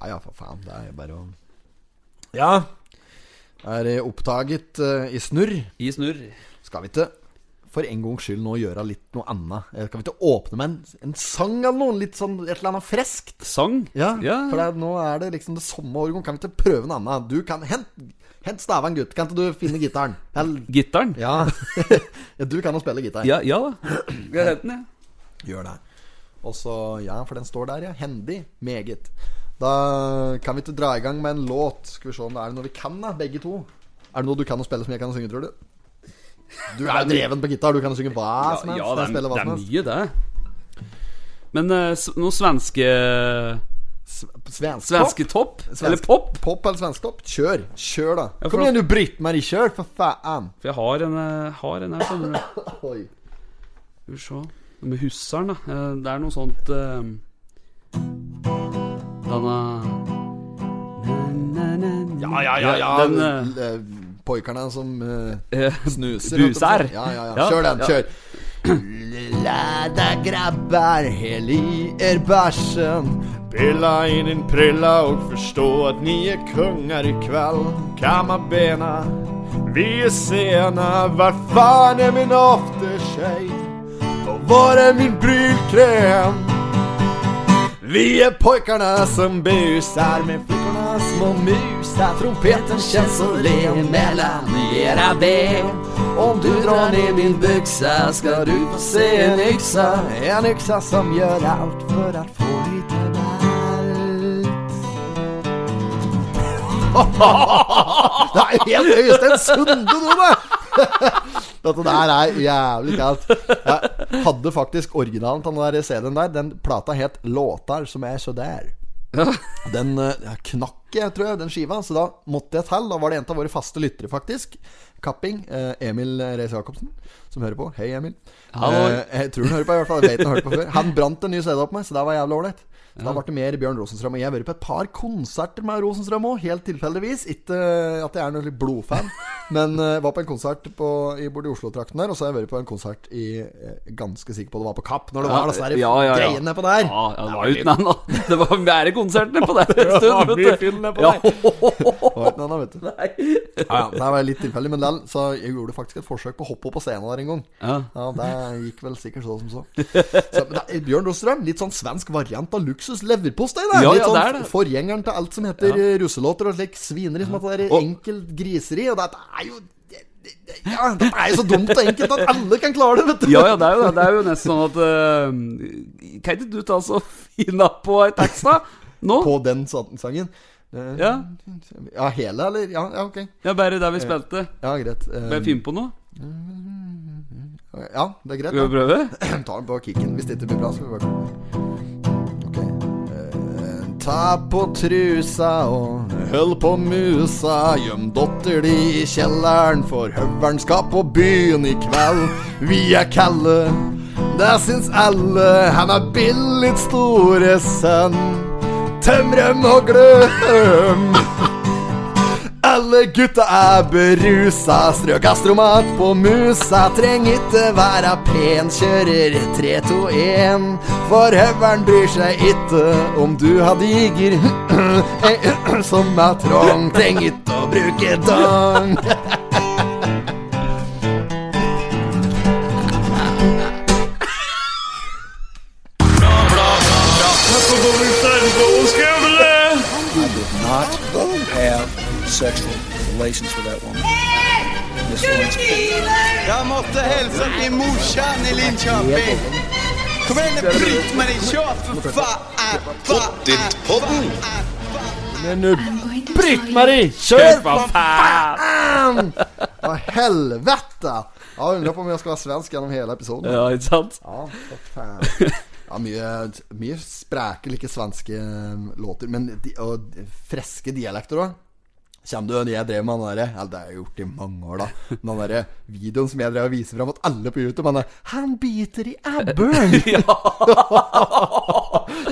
Ja ja, for faen. Det er bare å Ja. Er oppdaget eh, i snurr? I snurr. Skal vi ikke for en gangs skyld nå gjøre litt noe annet? Eh, Kan vi ikke åpne med en, en sang eller noe? Litt sånn et eller annet freskt? Sang? Ja, Ja. for det, er- nå er det liksom det samme årgang. Kan vi ikke prøve noe annet? Du kan Hent, hent staven, gutt. Kan ikke du finne gitaren? Eller, Gitaren. ja. ja, du kan jo spille gitar. Ja, ja da. Skal jeg hente den, jeg? Gjør det. Og så, ja, for den står der, ja. Hendig. Meget. Da kan vi ikke dra i gang med en låt. Skal vi se om det er noe vi kan, da, begge to. Er det noe du kan å spille som jeg kan å synge, tror du? Du er jo dreven på gitar. Du kan jo synge hva Ja, som helst. ja det, er, det er mye, det. Men uh, noe svenske Svensk Svenske topp? Eller pop? Pop eller svensk topp? Kjør. Kjør, da. Ja, Kom igjen, du Britt-Marie. Kjør, for faen. For jeg har en, eh, har en her, skjønner du. Oi. Skal vi se Med hussaren, da. Eh, Det er noe sånt uh, Denne Ja, ja, ja. ja. Den eh, Eh, Pojkarna som eh, snuser. Buser. Ja, ja, ja. Kjør den. kjør. Lilla grabbar, Hel i er bæsjen. Pilla i din prilla og forstå at ni är kungar ikväll Kamma bena, vi er sena Hva faen er min aftershave? Var är min brylkräm? Vi är pojkarna som busar med flickorna små musar Trumpeten känns så len mellan era ben Om du drar ner min byxa ska du få se en yxa En yxa som gör allt för att få lite allt Det er helt Øystein Sunde nå! Dette der er jævlig kaldt. Jeg hadde faktisk originalen til den der CD-en der. Den plata het 'Låtar som er så der'. Den eh, ja, knakk jeg, tror jeg, den skiva. Så da måtte jeg til. Da var det en av våre faste lyttere, faktisk. Kapping. eh, Emil Reis Jacobsen, som hører på. Hei, Emil. Hallo. Eh, jeg tror han hører på, i hvert fall. Jeg vet han har hørt på før. Han brant en ny CD opp med, så det var jævlig ålreit. Så Da ble det mer Bjørn Rosenstrøm. Og jeg har vært på et par konserter med Rosenstrøm òg, helt tilfeldigvis. Ikke eh, at jeg er noen blodfan, men uh, var på en konsert på, i, borte i Oslo-trakten der. Og så har jeg vært på en konsert i eh, Ganske sikker på det var på Kapp, når det var disse Ja, ja, ja. greiene på der. Ja, ja, det var jo ikke noe. Det var mer konserter på der en stund, vet du. Ja. Det var ikke noe annet, vet du. Ja, ja, det var litt tilfeldig, men likevel. så jeg gjorde faktisk et forsøk på å hoppe opp på scenen der en gang. Ja. Ja, Det gikk vel sikkert så som så. så det er Bjørn Rosenstrøm, litt sånn svensk variant av luksus leverpostei. det. Ja, ja, sånn det er det. forgjengeren til alt som heter ja. russelåter og slik svineri som at det er Og- enkelt griseri. Og dette er jo det- det- det- Ja, det er jo så dumt og enkelt at alle kan klare det, vet du. Ja, ja, det er jo det. Det er jo nesten sånn at uh, Kan ikke du ta så finne på ei tekst, da? Nå? På den sangen. Uh, Ja. ja, hele, eller? Ja, ja ok. ja, bare der vi spilte. Ja, greit. Eh, Bare finn på noe. ja, det er greit. Skal vi prøve? Ta den på kicken. Hvis det ikke blir bra, skal vi bare. Eh, ta på trusa og hold på musa. Gjem dotter di i kjelleren, for høveren skal på byen i kveld. Vi er kalde, det syns alle. Han er billig store sønn. Tømrem og gløm. Alle gutta er berusa, strø gastromat på musa. Treng ikke være pen, kjører 3-2-1. For høveren bryr seg ikke om du har diger som er trong. Treng ikke å bruke dong. relations måtte that woman. Jag måste hälsa till morsan i Linköping. Kom igen nu Britt-Marie, kör för fan! Pottit-podden! Men nu, Britt-Marie, kjør for faen! Hva helvete! Ja, undrer på om jeg skal være svensk gjennom hele episoden. Ja, ikke sant? Ja, for faen. Ja, mye, mye spreke, like svenske eh, låter. Men de, og freske dialekter òg. Kjenner du den jeg drev med den derre Ja, det har jeg gjort i mange år, da. Den derre videoen som jeg drev og viser fram at alle på YouTube. Han er 'Han biter i abboren'. ja.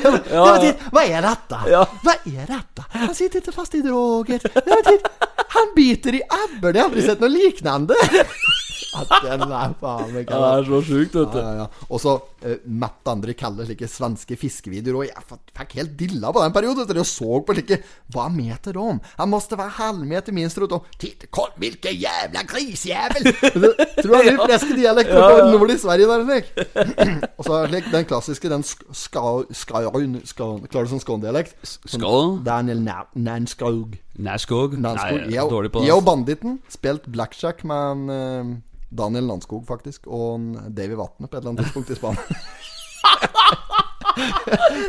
ja, ja. hva er dette? Ja. Hva er dette? Han sitter ikke fast i droger. Han biter i abboren. Jeg har aldri sett noe lignende. Den er faen meg Ja, det er så sjukt, vet du. Ja, ja, ja. Og så uh, Matt andre kaller slike svenske fiskevideoer. Og jeg fikk helt dilla på den perioden. Jeg så på slike Hva meter om? Han måtte være halvmeter minst rundt om. Titt, koll, hvilken jævla grisjævel! Det Tror jeg litt fleste dialekter på nord i Sverige der. Slik. Og så slik, den klassiske, den sk- ska- skaun ska- Klarer du sånn skåndialekt? Skål. Daniel Nanskog. Nei, Nanskog. jeg Jeg er dårlig på jeg det. og Banditten spilt blackjack med en, Daniel Landskog, faktisk, og Davy Vatne på et eller annet tidspunkt i Spania.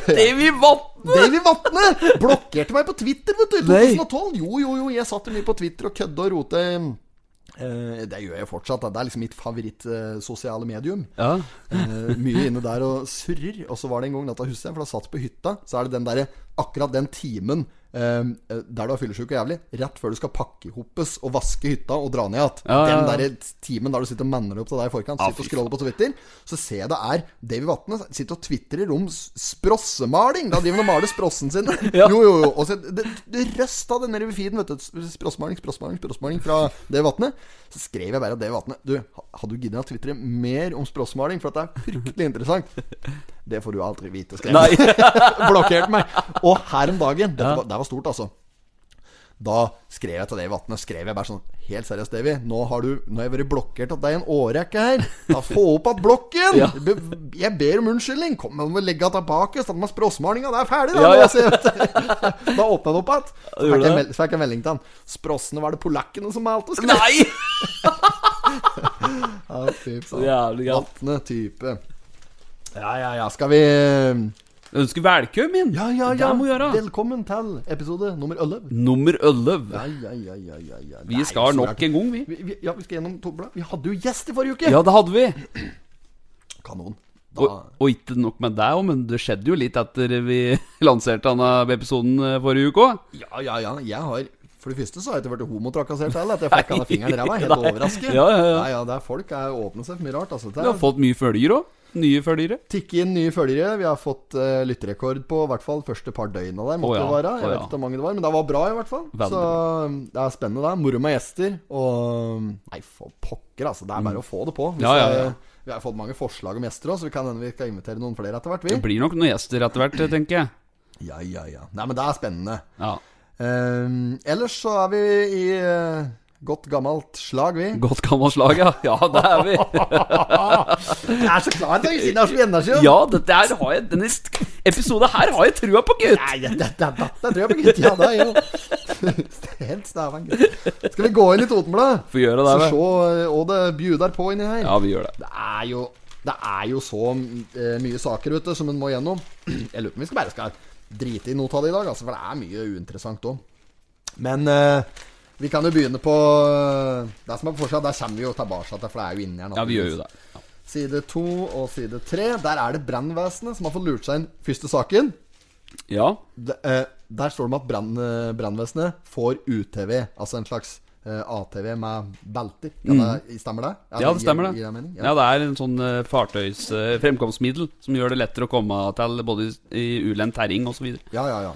Davy Vatne! Davy Vatne blokkerte meg på Twitter, vet du, i 2012. Jo, jo, jo, jeg satt mye på Twitter og kødde og rote. Eh, det gjør jeg fortsatt. Det er liksom mitt favorittsosiale medium. Ja. Eh, mye inne der og surrer. Og så var det en gang, dette husker jeg, for da satt på hytta, så er det den derre Akkurat den timen der du er fyllesyk og jævlig, rett før du skal pakke hoppes og vaske hytta og dra ned igjen. Ja, ja, ja. Den der timen der du sitter og manner opp til deg i forkant, sitter og scroller på Twitter, så ser jeg det er Davy Vatne sitter og tvitrer om sprossemaling. Da driver han og maler sprossen sin. Jo, jo, jo. Og så, det, det røsta den nede ved feeden, vet du. Sprossmaling, sprossmaling, sprossmaling fra Davy Vatne. Så skrev jeg bare at Davy Vatne Du, hadde du giddet å tvitre mer om sprossmaling? For at det er fryktelig interessant. Det får du aldri vite, skrev. Blokkerte meg. Og her om dagen Dette var, det var stort, altså. Da skrev jeg til Davy Vatne Skrev jeg bare sånn Helt seriøst, Davy. Nå har du Nå har jeg vært blokkert av deg en årrekke her. Da Få opp igjen blokken! Ja. Jeg ber om unnskyldning. Kom med å legge tilbake. Statt med sprossmalinga. Det er ferdig, da. Ja, ja. Da åpna den opp igjen. Så fikk jeg det. mel- jeg melding til han. Sprossene var det polakkene som malte, Nei! Ja, fy faen. Vatne type. Ja, ja, ja. Skal vi Ønsker velkommen! Ja, ja, Det ja. må gjøre. Velkommen til episode nummer 11. Nummer 11. Ja, ja, ja, ja, ja, ja. Vi Nei, skal nok en gang, vi. Vi, vi, ja, vi skal gjennom Tobla. Vi hadde jo gjest i forrige uke. Ja, det hadde vi. Kanon. Da, Og, og ikke nok med det, men det skjedde jo litt etter vi lanserte denne episoden eh, forrige uke òg. ja, ja, ja. Jeg har For det første så har jeg ikke blitt homotrakassert heller. At jeg fikk alle fingeren i ræva. Helt overrasket. Ja, ja, ja. Nei, ja, det er folk er åpne seg for mye rart. Altså. Det Vi har fått mye følger òg. Nye følgere. Tikke inn nye følgere. Vi har fått uh, lytterekord på i hvert fall første par døgna der. Måtte oh, ja, det være. Jeg vet ja. ikke hvor mange det var, men det var bra i hvert fall. Veldig så um, det er spennende, det. Moro med gjester. Og Nei, for pokker, altså. Det er bare å få det på. Mm. Ja, ja, ja. det- Vi har fått mange forslag om gjester òg, så vi kan hende vi skal invitere noen flere etter hvert. Vi. Det blir nok noen gjester etter hvert, tenker jeg. Ja, ja, ja. Nei, men det er spennende. Ja. Um, ellers så er vi i eh, godt gammelt slag, vi. Godt gammelt slag, ja. Ja, det er vi. Jeg er så klar til å si det har så mye energi. Ja, dette her har jeg denne episoden her har jeg trua på, gutt. Nei, dette, dette, dette tror jeg på, gutt. Ja, det er jo Helt stæven, gutt. Skal vi gå inn i Totenbladet? Få gjøre det, Så se hva det bjuder på inni her. Ja, vi gjør det. Det er jo Det er jo så eh, mye saker ute som en må gjennom. Jeg lurer på om vi skal bare skal drite i noe av det i dag, altså, for det er mye uinteressant òg. Men eh, vi kan jo begynne på eh, det som er på forsida. Der kommer vi jo tilbake til, for det er jo inni her. Ja, vi gjør jo det. Ja. Side to og side tre. Der er det brannvesenet som har fått lurt seg inn første saken. Ja. De, eh, der står det om at eh, brannvesenet får UTV, altså en slags eh, ATV med belter. Kan det, stemmer det? Mm. ja, det stemmer det. mening? Ja, det er en sånn eh, fartøys fremkomstmiddel som gjør det lettere å komme til både i ulendt terreng osv. Ja, ja, ja.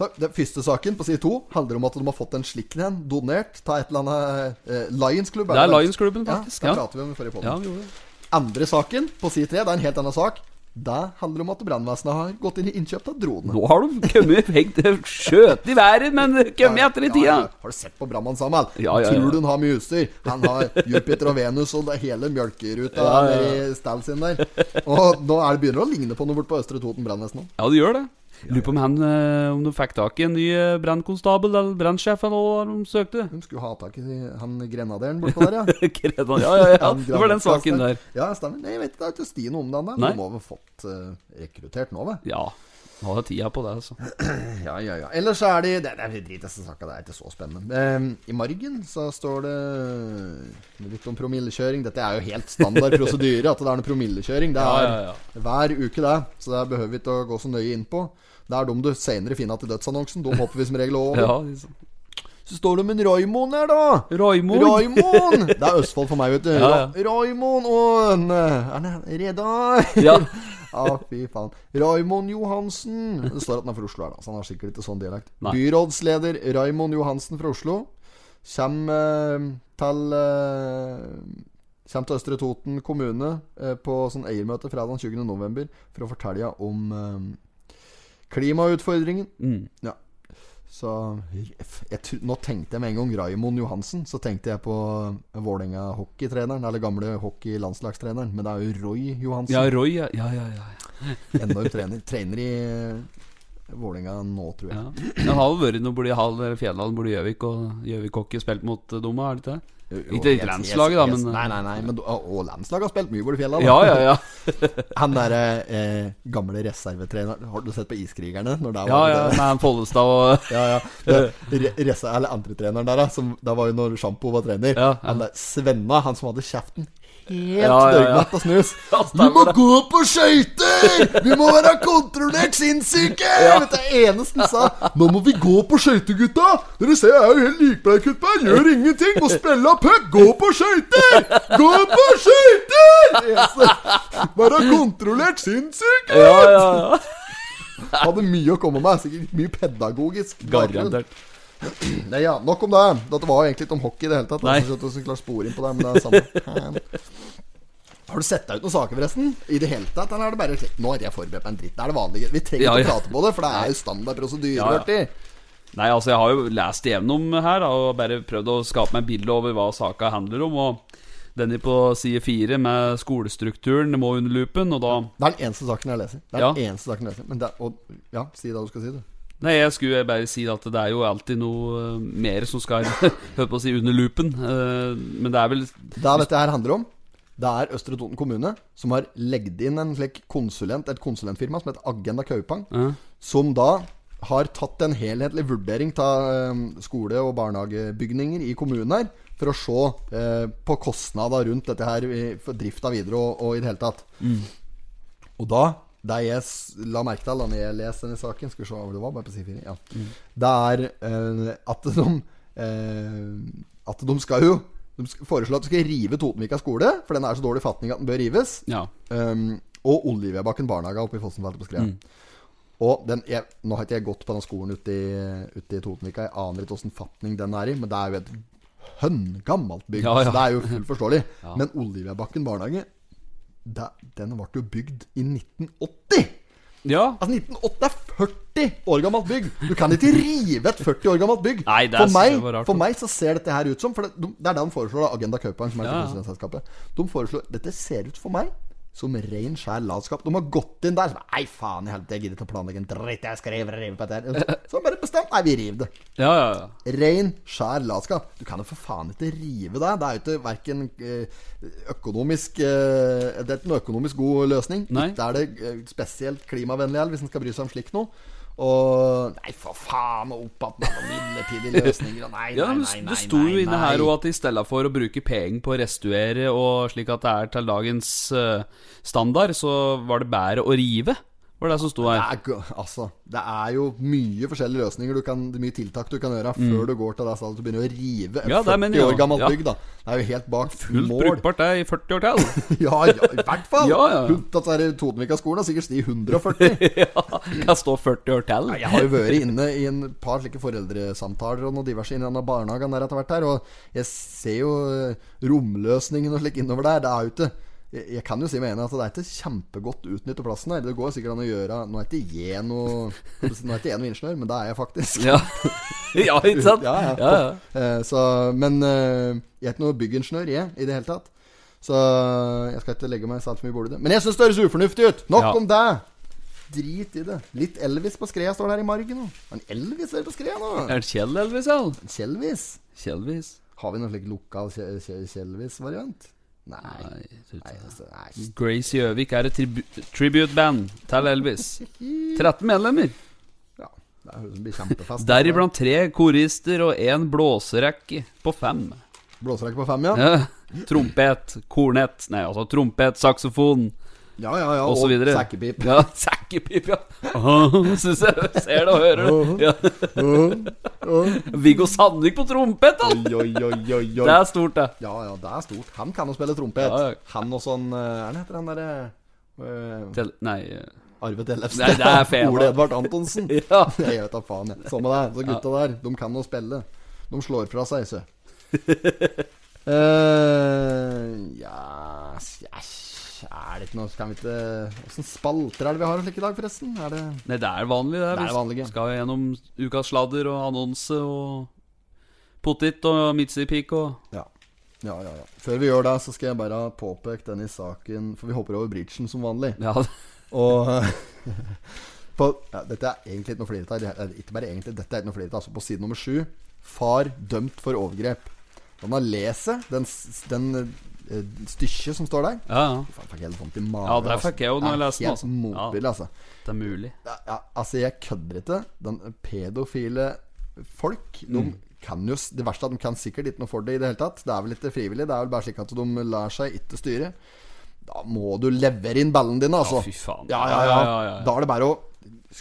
Så Den første saken på side to handler om at de har fått en slik en donert av et eller annet eh, Lions-klubb. Det er Lions-klubben, faktisk. Ja, Ja, prater vi om i forrige ja, gjorde det. Andre saken på side tre, det er en helt annen sak. Det handler om at brannvesenet har gått inn i innkjøp av droner. Nå har de kommet hengt skjøt i været, men kommet etter i tida. Ja, ja. Har du sett på brannmann Samuel? Ja, ja, ja. Tror du han har mye utstyr? Han har Jupiter og Venus og det hele mjølkeruta Ja, ja, ja. i stallen sin der. Og nå er det begynner å ligne på noe bort på Østre Toten brannvesen. Ja, det gjør det. Lurer på om han eh, Om de fikk tak i en ny eh, brannkonstabel eller brannsjef eller de søkte. De skulle ha tak i han grenaderen bortpå der, ja. Ja, ja, ja. Det var den saken der. Ja, stemmer. Nei, jeg vet ikke, det ikke stien om den der. De må vel fått uh, rekruttert nå, vel? Ja. Nå har jeg tida på det, altså. Ja, ja, ja. Ellers er de Det, det er drit i saka, det er ikke så spennende. Um, I margen så står det litt om promillekjøring. Dette er jo helt standard prosedyre, at det er noe promillekjøring. Det er Ja, ja, ja. hver uke, det. Så det behøver vi ikke å gå så nøye inn på. Det er dem du senere finner til dødsannonsen. Dem hopper vi som regel over. Ja, liksom. Så står det om en Raimond her, da. Raimond. Raimond! Det er Østfold for meg, vet du. Ja, ja. Raymond og en eh, Er han Redar? Ja. ah, fy faen. Raimond Johansen. Det står at han er fra Oslo, her da så han har sikkert ikke sånn dialekt. Nei. Byrådsleder Raimond Johansen fra Oslo kommer eh, til eh, Kjem til Østre Toten kommune eh, på sånn eiermøte fredag 20. november for å fortelle om eh, klimautfordringen. Mm. Ja. Så jeg, Nå tenkte jeg med en gang Raimond Johansen. Så tenkte jeg på Vålerenga hockeytreneren, eller gamle hockeylandslagstreneren. Men det er jo Roy Johansen. Ja, Roy, ja. ja, ja, ja. Enorm trener. Trener i Vålinga Vålerenga nå, tror jeg. ja. Det har jo vært noe borti Hall Fjelldalen, borti Gjøvik, og Gjøvik hockey spilt mot eh, Doma, er det ikke det? Ikke helt- landslaget, da, men- Nei, nei, nei. Men, og, og landslaget har spilt mye over fjellet. da. Ja, ja, ja. Han derre eh, gamle reservetreneren Har du sett på Iskrigerne? Når det Ja, var, ja, med han Follestad og ja, ja. Det, resa, eller andretreneren der, da. Som, da var jo når Sjampo var trener. Ja, ja. Han der Svenna, han som hadde kjeften helt Ja, ja, ja. av snus. Vi må gå på skøyter! Vi må være kontrollert sinnssyke! Vet du, eneste han sa Nå må vi gå på skøyter, gutta! Dere ser jeg er jo helt likbleikut her. Gjør ingenting. Må spille puck. Gå på skøyter! Gå på skøyter! Være kontrollert sinnssyke! Ja, ja, ja. Hadde mye å komme med. Sikkert mye pedagogisk. Garantert. Nei, ja, Nok om det. Dette var jo egentlig ikke om hockey i det hele tatt. Nei. Jeg skulle klart spore inn på det, men det er samme. Har du sett deg ut noen saker, forresten? I det hele tatt? Eller er det bare slik? Nå har jeg forberedt meg en dritt. Det er det vanlige. Vi trenger Ja, ikke ja. prate på det, for det er jo standard prosedyre. Ja. Nei, altså, jeg har jo lest igjennom her da, og bare prøvd å skape meg en bilde over hva saka handler om. Og denne på side fire med skolestrukturen må under lupen, og da Det er den eneste saken jeg leser. Det er den eneste saken jeg leser. Men det, og, ja, si det du skal si, du. Nei, jeg skulle bare si at det er jo alltid noe eh, mer som skal Hør på å si under lupen. eh, Men det er vel Det er dette her handler om. Det er Østre Toten kommune som har legget inn en slik konsulent, et konsulentfirma som heter Agenda Kaupang. Ja. Som da har tatt en helhetlig vurdering av skole- og barnehagebygninger i kommunen her. For å se eh, på kostnader rundt dette her for drifta videre og, og i det hele tatt. Og da det jeg la merke til da jeg leste denne saken Skal vi se hvor det var, bare på side fire. Ja. Det er uh, at de uh, At de skal jo De foreslår at de skal rive Totenvika skole, for den er så dårlig fatning at den bør rives. Ja. Um, og Olivia-bakken barnehage oppe i Fossenfeltet på Skrea. Og den, jeg, Nå har ikke jeg gått på den skolen ute i, ute i Totenvika. Jeg aner ikke åssen fatning den er i, men det er jo et høngammelt bygg. Ja, ja. Så det er jo fullt forståelig. Men Olivia-bakken barnehage, den ble jo bygd i 1980! ja. Altså 1980 er 40 år gammelt bygg! Du kan ikke rive et 40 år gammelt bygg. Nei, det for, meg, for meg så ser dette her ut som For det, de, det er det de foreslår, da, Agenda Kaupang, som er Ja, konsulentselskapet. De foreslår Dette ser ut for meg som rein, skjær latskap. De har gått inn der Nei, faen i helvete, jeg gidder ikke å planlegge en dritt. Jeg skal rive, rive på dette. Så bare bestemt Nei, vi river det. Ja, ja, ja. Rein, skjær latskap. Du kan jo for faen ikke rive det. Det er jo ikke verken økonomisk eh, Det er ikke noe økonomisk god løsning. Nei. Ikke er det eh, spesielt klimavennlig heller, hvis en skal bry seg om slikt noe. Og Nei, for faen, og opp igjen med midlertidige løsninger. Og nei, nei, nei, nei, nei, Det sto jo inne her òg at i stedet for å bruke penger på å restuere og slik at det er til dagens eh, standard, så var det bedre å rive. Var det som sto det her. er, altså, det er jo mye forskjellige løsninger du kan, det er Mye tiltak du kan gjøre før du går til det stedet du begynner å rive et Mm. Ja, 40 mener jeg år gammelt Ja. bygg. da Det er jo helt bak Fullt mål. brukbart det i 40 år til. ja, ja, i hvert fall! Ja, ja. Er Totenvika-skolen har sikkert sti 140. ja, kan stå 40 år til. Jeg har jo vært inne i en par slike foreldresamtaler og noe diverse inni denne barnehagen der etter hvert her, og jeg ser jo eh, romløsningen og slik innover der. Det er jo ikke jeg, jeg kan jo si meg enig at det er ikke kjempegodt utnytte plassen her. Det går sikkert an å gjøre Nå er ikke jeg noe Nå er ikke jeg noe ingeniør, men det er jeg faktisk. Ja. ja, ikke sant? Ja, ja. ja, ja. Eh, så, men eh, jeg er ikke noe byggingeniør, jeg, i det hele tatt. Så jeg skal ikke legge meg så altfor mye borti det. Men jeg syns det høres ufornuftig ut! Nok om det! Drit i det. Litt Elvis på skreia står der i margen nå. En Elvis er på skreia nå. Er det Kjell Elvis, ja? Kjellvis. Kjellvis? Har vi noen slik lokal Kje- Kje- Kjellvis-variant? Nei. Nei, altså, nei. Grace Gjøvik er et tribu tribute-band til Elvis. 13 medlemmer. Ja, det er- det blir kjempefest. Deriblant tre korister og én blåserekke på fem. Blåserekke på fem, ja. Ja. Trompet, kornett Nei, altså trompet, saksofon Ja, ja, ja. og så videre. sekkepip. Ja, sekkepip, ja. Syns jeg ser det og hører det. Ja. Viggo Sandvik på trompet, da! Oi, oi, oi. Det er stort, det. Ja, ja, det er stort. Han kan jo spille trompet. Han og sånn eh, Er heter han derre eh, nei eh, Arve Tellefsen. Ole. Edvard Antonsen. Ja. Jeg vet da faen, jeg. Samme det. Så gutta der, de kan jo spille. De slår fra seg, så. uh, yes, s- ja s- Er det ikke noe Kan vi ikke Åssen spalter er det vi har slik i dag, forresten? Er det Nei, det er vanlig, det. Det er vanlig, ja. skal gjennom ukas sladder og annonse og pottit og midtsipik og Ja. Ja, ja, ja. Før vi gjør det, så skal jeg bare påpeke Den denne saken For vi hopper over bridgen som vanlig. Ja, Og på, ja, Dette er egentlig ikke noe flirete er Ikke bare egentlig, dette er ikke noe flirete Altså på side nummer sju Far dømt for overgrep. Han har lest den, den stykket som står der. ja. ja. Faen, fikk helt vondt i magen. Ja, det altså. fikk jeg jo når jeg leste den, Helt Mobil, ja. altså. Det er mulig. Ja, ja, altså, jeg kødder ikke. Den pedofile folk De Mm. kan jo Det verste er at de kan sikkert ikke noe for det i det hele tatt. Det er vel ikke frivillig. Det er vel bare slik at de lar seg ikke styre. Da må du levere inn ballene dine, altså. Ja, fy faen. Ja, ja, ja. Ja, ja, ja, ja. Da er det bare å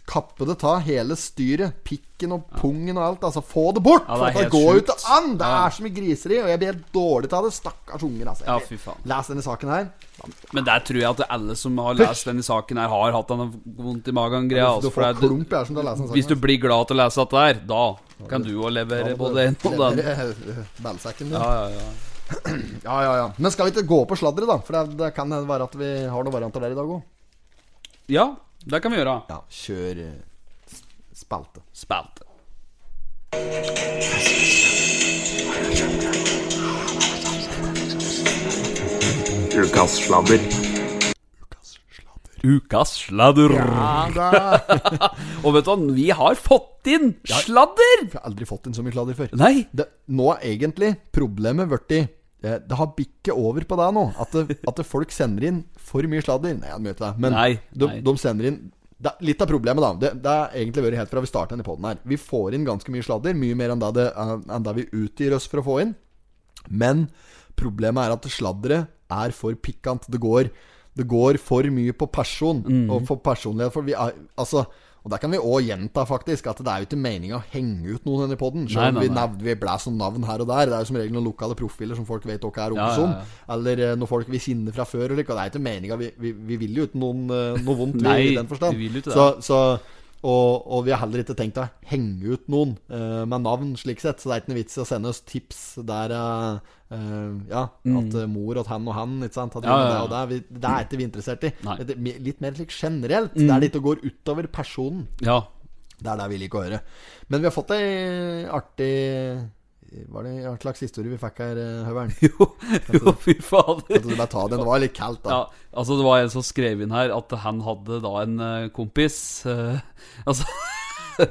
kappe det ta, hele styret. Pikken og pungen og alt. Altså, få det bort! Ja, det for det går jo ikke an! Det Ja. er så mye griseri, og jeg blir helt dårlig av det. Stakkars unger, altså. Ja, fy faen. Les denne saken her. Men der tror jeg at alle som har lest denne saken her, har hatt denne vondt i magen-greia. Du Altså, for får det klump lese denne saken. hvis du blir glad til å lese dette her, da kan du jo levere både en og den andre. Ballsekken din. Ja, ja, ja. Ja, ja, ja. Men skal vi ikke gå på sladderet, da? For det, det kan være at vi har noen varianter der i dag òg. ja, det kan vi gjøre. Ja, kjør eh, spalte. Spalte. Ukas sladder. Ukas sladder. Ukas sladder. Ja, og vet du hva, vi har fått inn sladder! Jeg har aldri fått inn så mye sladder før. Nei. Det, nå er egentlig problemet blitt Det har bikket over på deg nå. At, det, at det folk sender inn for mye sladder. Nei, jeg møter deg. Men Nei, de, nei. de sender inn det, Litt av problemet, da. Det, det har egentlig vært helt fra vi starta denne poden her. Vi får inn ganske mye sladder. Mye mer enn det, det, enn det vi utgir oss for å få inn. Men problemet er at sladderet er for pikant. Det går, det går for mye på person Mm. og for personlighet. For vi er, altså, og der kan vi òg gjenta, faktisk, at det er jo ikke meninga å henge ut noen i poden. Selv om vi, nevner, vi blæser om navn her og der. Det er jo som regel noen lokale profiler som folk vet hva er Ja, som. ja, ja. Eller eh, noen folk vi kjenner fra før. Og, det er ikke meninga vi, vi, vi vil jo ikke noen, eh, noe vondt vi, Nei, i den forstand. vi vil jo ikke det. Så, så, og, og vi har heller ikke tenkt å henge ut noen uh, med navn, slik sett. Så det er ikke noe vits i å sende oss tips der uh, Ja, at eh, mor og han og han ikke sant, Mm. Ja, ja, det og det. Vi, det er ikke vi interessert i. Mm. Er litt mer slik generelt. Der det ikke går utover personen. Ja. Det er det vi liker å høre. Men vi har fått ei artig Var det en slags historie vi fikk her, eh, Høveren? Jo, jo, fy fader. Du bare ta den? Det var litt kaldt, da. Ja, altså Det var en som skrev inn her at han hadde da en eh, kompis uh, Altså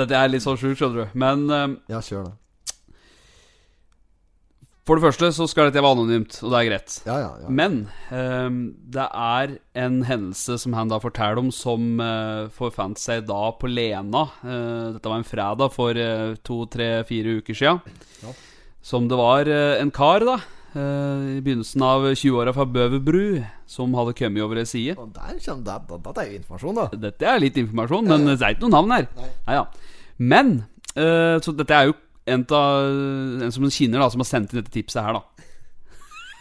Dette er litt så sjukt, skjønner du. Men uh, Ja, kjør, da. For det første så skal dette være anonymt, og det er greit. Ja, ja, ja. Men um, det er en hendelse som han da forteller om, som uh, forfant seg da på Lena. Uh, dette var en fredag for uh, to, tre, fire uker sia. Som det var en kar, da, i begynnelsen av 20-åra fra Bøverbru, som hadde kommet over ei side. Og der kommer det, det, det er jo informasjon, da. Dette er litt informasjon, men det er ikke noe navn her. Nei. ja. Men Så dette er jo en, ta, en som en kjenner, da, som har sendt inn dette tipset her, da.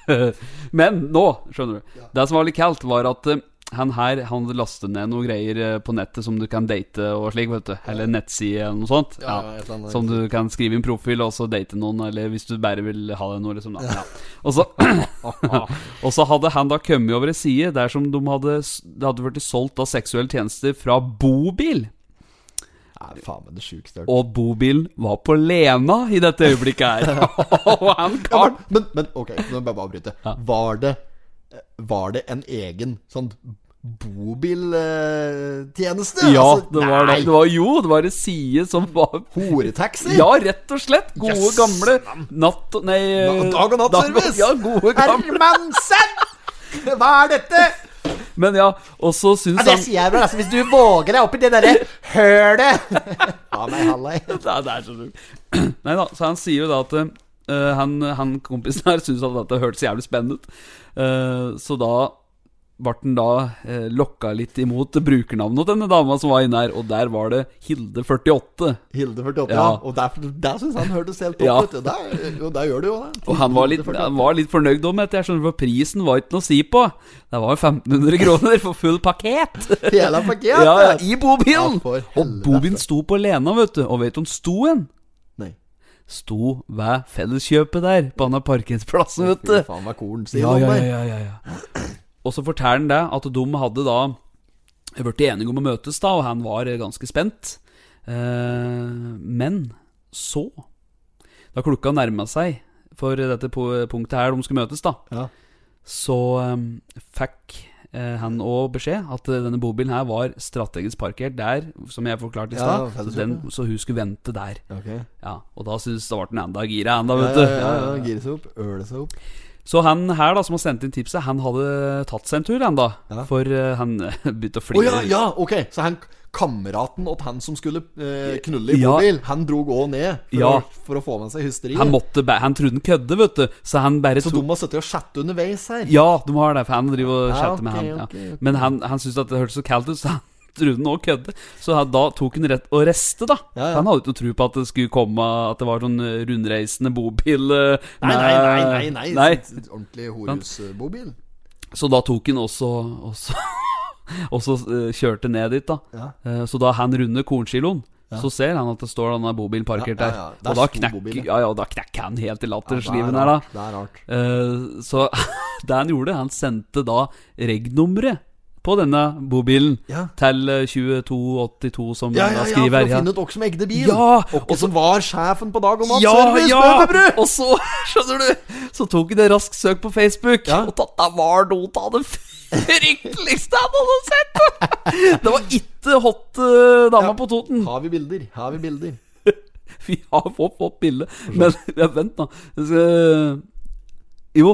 men nå, skjønner du. Det som var litt kaldt, var at eh, han her Han lastet ned noen greier eh, på nettet som du kan date og slik, vet du. Eller nettside eller noe sånt. Ja, ja. Som du kan skrive inn profil og så date noen, eller hvis du bare vil ha det noe, liksom. Ja. Og, så, og så hadde han da kommet over ei side der som de hadde Det hadde blitt solgt da seksuelle tjenester fra Bobil. Nei, faen meg det sjukeste jeg har hørt. Og bobilen var på Lena i dette øyeblikket her. og han Ja, karen men, men, ok, nå må jeg bare avbryte. Var, det, var det en egen sånn bobiltjeneste? Ja, Altså, det var det. nei, det var, jo, det var en side som var Horetaxi? Ja, rett og slett. Gode, Yes. gamle natt... Nei Na- dag og nattservice? Ja, gode, gamle Hermansen! Hva er dette? Men ja, og så syns Ja, det han sier jeg vel, altså. Hvis du våger deg opp i det derre hølet Ta meg det er så sjukt. Nei da, så han sier jo da at uh, han, han kompisen her syns at dette hørtes jævlig spennende ut. Uh, så da ble han da eh, lokka litt imot brukernavnet til denne dama som var inne her, og der var det Hilde48. Hilde 48, ja. Ja. Og der, der syns han hørtes helt topp Ja. ut. Og der, og der gjør det jo det. Og han var litt, han var litt fornøyd om dette, jeg skjønner, for prisen var ikke noe å si på. Det var jo 1500 kroner for full pakket. Hele pakket? Ja, ja, i bobilen! Ja, og bobilen sto på Lena, vet du. Og vet du om sto en? Sto ved felleskjøpet der, på denne parkeringsplassen, vet du. Fy faen, hva korn sier Ja, ja, ja, ja, ja. Og så forteller han det at de hadde da blitt enige om å møtes, da, og han var ganske spent. Eh, men så, da klokka nærma seg for dette punktet her de skulle møtes, da, Ja. så eh, fikk eh, han òg beskjed at denne bobilen her var strategisk parkert der, som jeg forklarte i Ja, så, så hun skulle vente der. Okay. Ja, Og da syntes da ble han enda gira, enda, vet du. ja, ja, ja, ja, gire seg opp, øle seg opp. Så han her da som har sendt inn tipset, han hadde tatt seg en tur, han da. Ja. For uh, han begynte å flire. Oh, ja, ja, ok. Så han kameraten til han som skulle uh, knulle i Ja. bobil, han dro òg ned for, Ja. å, for å få med seg hysteriet. Han Han trodde han kødde, vet du. Så han bare Så de har sittet og chatte underveis her? Ja, de har det, for han driver og Ja, okay, med han. Ja. ok, ok. Men han, han syntes at det hørtes så kaldt ut, så han trodde han òg kødde. Så da tok han rett og reste, da. Ja, ja. Han hadde ikke tro på at det skulle komme At det var sånn eh, rundreisende bobil. eh, Nei, nei, nei, nei, nei. sånn Ordentlig horhusbobil. Så da tok han også også, og så kjørte ned dit, da. Ja. Eh, så da han runder kornsiloen, så ser han at det står denne bobilen parkert Ja, ja, der. ja. Og da knekker ja, ja, da knekker han helt i Ja, lattersliven er her, da. Det er rart. Eh, så det han gjorde, han sendte da reg-nummeret på denne bobilen Ja. til eh, 2282, som Ja, ja, her ja, for å finne ut hvem som egde bil. Ja, Og hvem som var sjefen på Dag og Natt Ja, Service. ja! Bøtebrud! Og så, skjønner du, så tok han et raskt søk på Facebook, Ja. og dette var noe av det frykteligste han hadde sett! Det var ikke hot uh, dama Ja. på Toten. Har vi bilder? Har vi bilder? Vi har fått, fått bilde. Men ja, vent, da. Jo,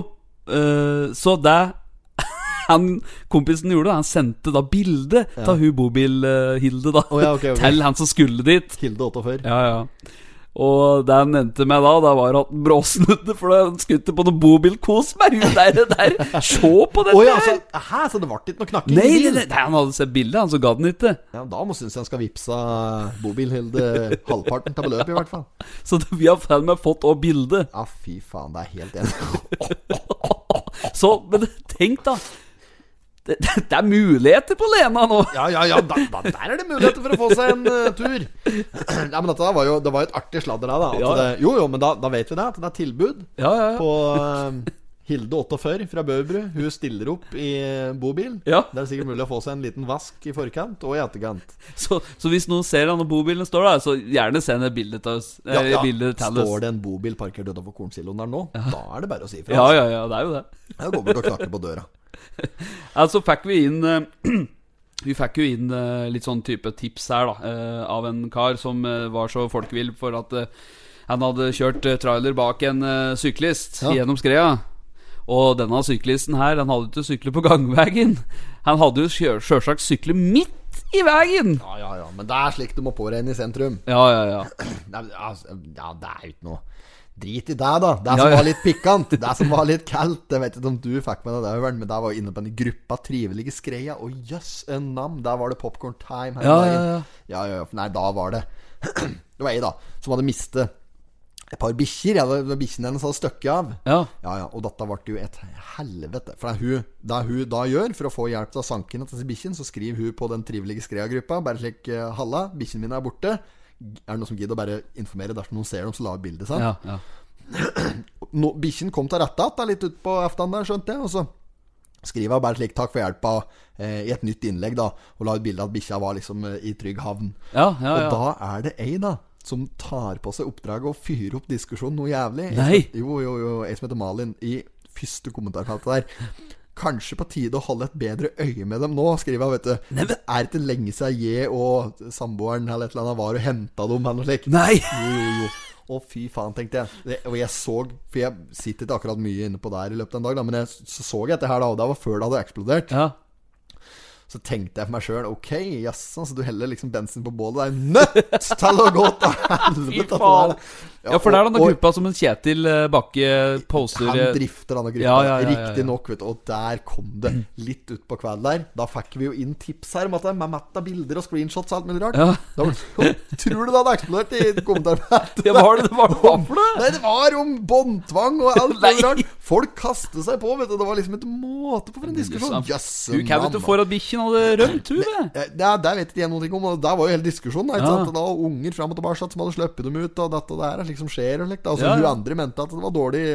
uh, så det han kompisen gjorde, han sendte da bilde av hun bobil-Hilde, da. oh, ja, okay, okay. Til han som skulle dit. Hilde 48. Ja, ja. Og det han endte med da, det var at han bråsnudde, for han skutte på noe bobilkos med hun der. der. Se på dette Oh, ja, så, hæ, så det ble ikke noe knakking Nei, nei, nei, han hadde sett bildet, han, så ga den ikke. Ja, da må synes jeg han skal vippse Bobil-Hilde halvparten av beløpet, i hvert fall. Så vi har faen meg fått òg bilde. Ja, fy faen, det er helt enig. Så, men tenk da det, det, er muligheter på Lena nå Ja, ja, ja, da, da, der er det muligheter for å få seg en uh, tur. Nei, men dette var jo Det var jo et artig sladder, da. da Ja. det, jo, jo, men da, da vet vi det. At det er tilbud Ja, ja, ja på uh, Hilde 48 fra Bøverbru. Hun stiller opp i bobil. Ja. Det er sikkert mulig å få seg en liten vask i forkant og i etterkant. så, så hvis noen ser denne bobilen står der Så gjerne send et bilde til oss Ja, ja. Står det en bobil parkert utenfor kornsiloen der nå, da er det bare å si ifra. Ja, ja, ja, det er jo det Jeg går bort og knakker på døra. Altså fikk vi inn eh, Vi fikk jo inn eh, litt sånn type tips her da eh, Av en kar som var så folkevill For at han hadde kjørt trailer bak en syklist Ja. Gjennom skreia Og denne syklisten her Han hadde ikke syklet på gangvegen Han hadde jo sjølsagt syklet midt i veien Ja, ja, ja, men det er slik du må påregne i sentrum. Ja, ja, ja men, altså, ja, det er jo ikke noe Drit i det, da. Det som var litt pikant. Det som var litt kaldt. Jeg vet ikke om du fikk med deg det, Øveren, men der var inne på en gruppa trivelige skreia. Og jøss, en nam. Der var det popcorn time. Ja, ja, ja. ja, ja, ja. Nei, da var det Det var ei, da, som hadde mistet et par bikkjer. Ja, bikkjene hennes hadde støkket av. Ja, Ja, ja, og dette ble jo et helvete. For det hun, det hun da gjør for å få hjelp til sanken til bikkjene, så skriver hun på den trivelige skreia-gruppa bare slik eh, 'Halla, bikkjene mine er borte'. Er det noen som gidder å bare informere dersom noen ser dem, så la ut bildet sant? ja, ja. No, Bikkjen kom til rette igjen litt utpå aften der, skjønte jeg. Og så skriver jeg bare slik 'takk for hjelpa' eh, i et nytt innlegg, da. Og la ut bilde av at bikkja var liksom eh, i trygg havn. Ja, ja, Og da er det ei, da. Som tar på seg oppdraget å fyre opp diskusjonen noe jævlig. Nei. Jo, jo, jo. Ei som heter Malin, i første kommentarfeltet der. Kanskje på tide å holde et bedre øye med dem nå, skriver vet du. Det er ikke lenge siden jeg og samboeren eller et eller annet var og henta dem, eller slik. Nei Jo, jo, jo. Å, fy faen, tenkte jeg. Det, og jeg så For jeg sitter ikke akkurat mye inne på der i løpet av en dag, da, men jeg, så så jeg dette her, da, og det var før det hadde eksplodert. Ja, Så tenkte jeg for meg sjøl Ok, jaså, så du heller liksom bensin på bålet. Det er nødt til å gå til helvete! ja for det er denne og gruppa som en Kjetil eh, Bakke poster Han eh, drifter denne gruppa, Ja, ja, ja, ja, ja. riktignok, vet du. Og der kom det litt utpå kvelden der. Da fikk vi jo inn tips her om at det er med matt av bilder og screenshots og alt mulig rart. Ja. Da tror du det hadde eksplodert i kommentarfeltet? Ja, var det det var for det? Nei, det var om båndtvang og alt mulig rart. Folk kastet seg på, vet du. Det var liksom et måte på for en diskusjon. Jøsse Du kan du navn, for at bikkjen hadde rømt, Tuve? Ja, der det vet ikke jeg noe om. Og der var jo hele diskusjonen. da, Ja. Det unger fram og tilbake som hadde sluppet dem ut, og dette og det her liksom skjer. Og slikt. Altså, Ja, ja. Hun andre mente at det var dårlig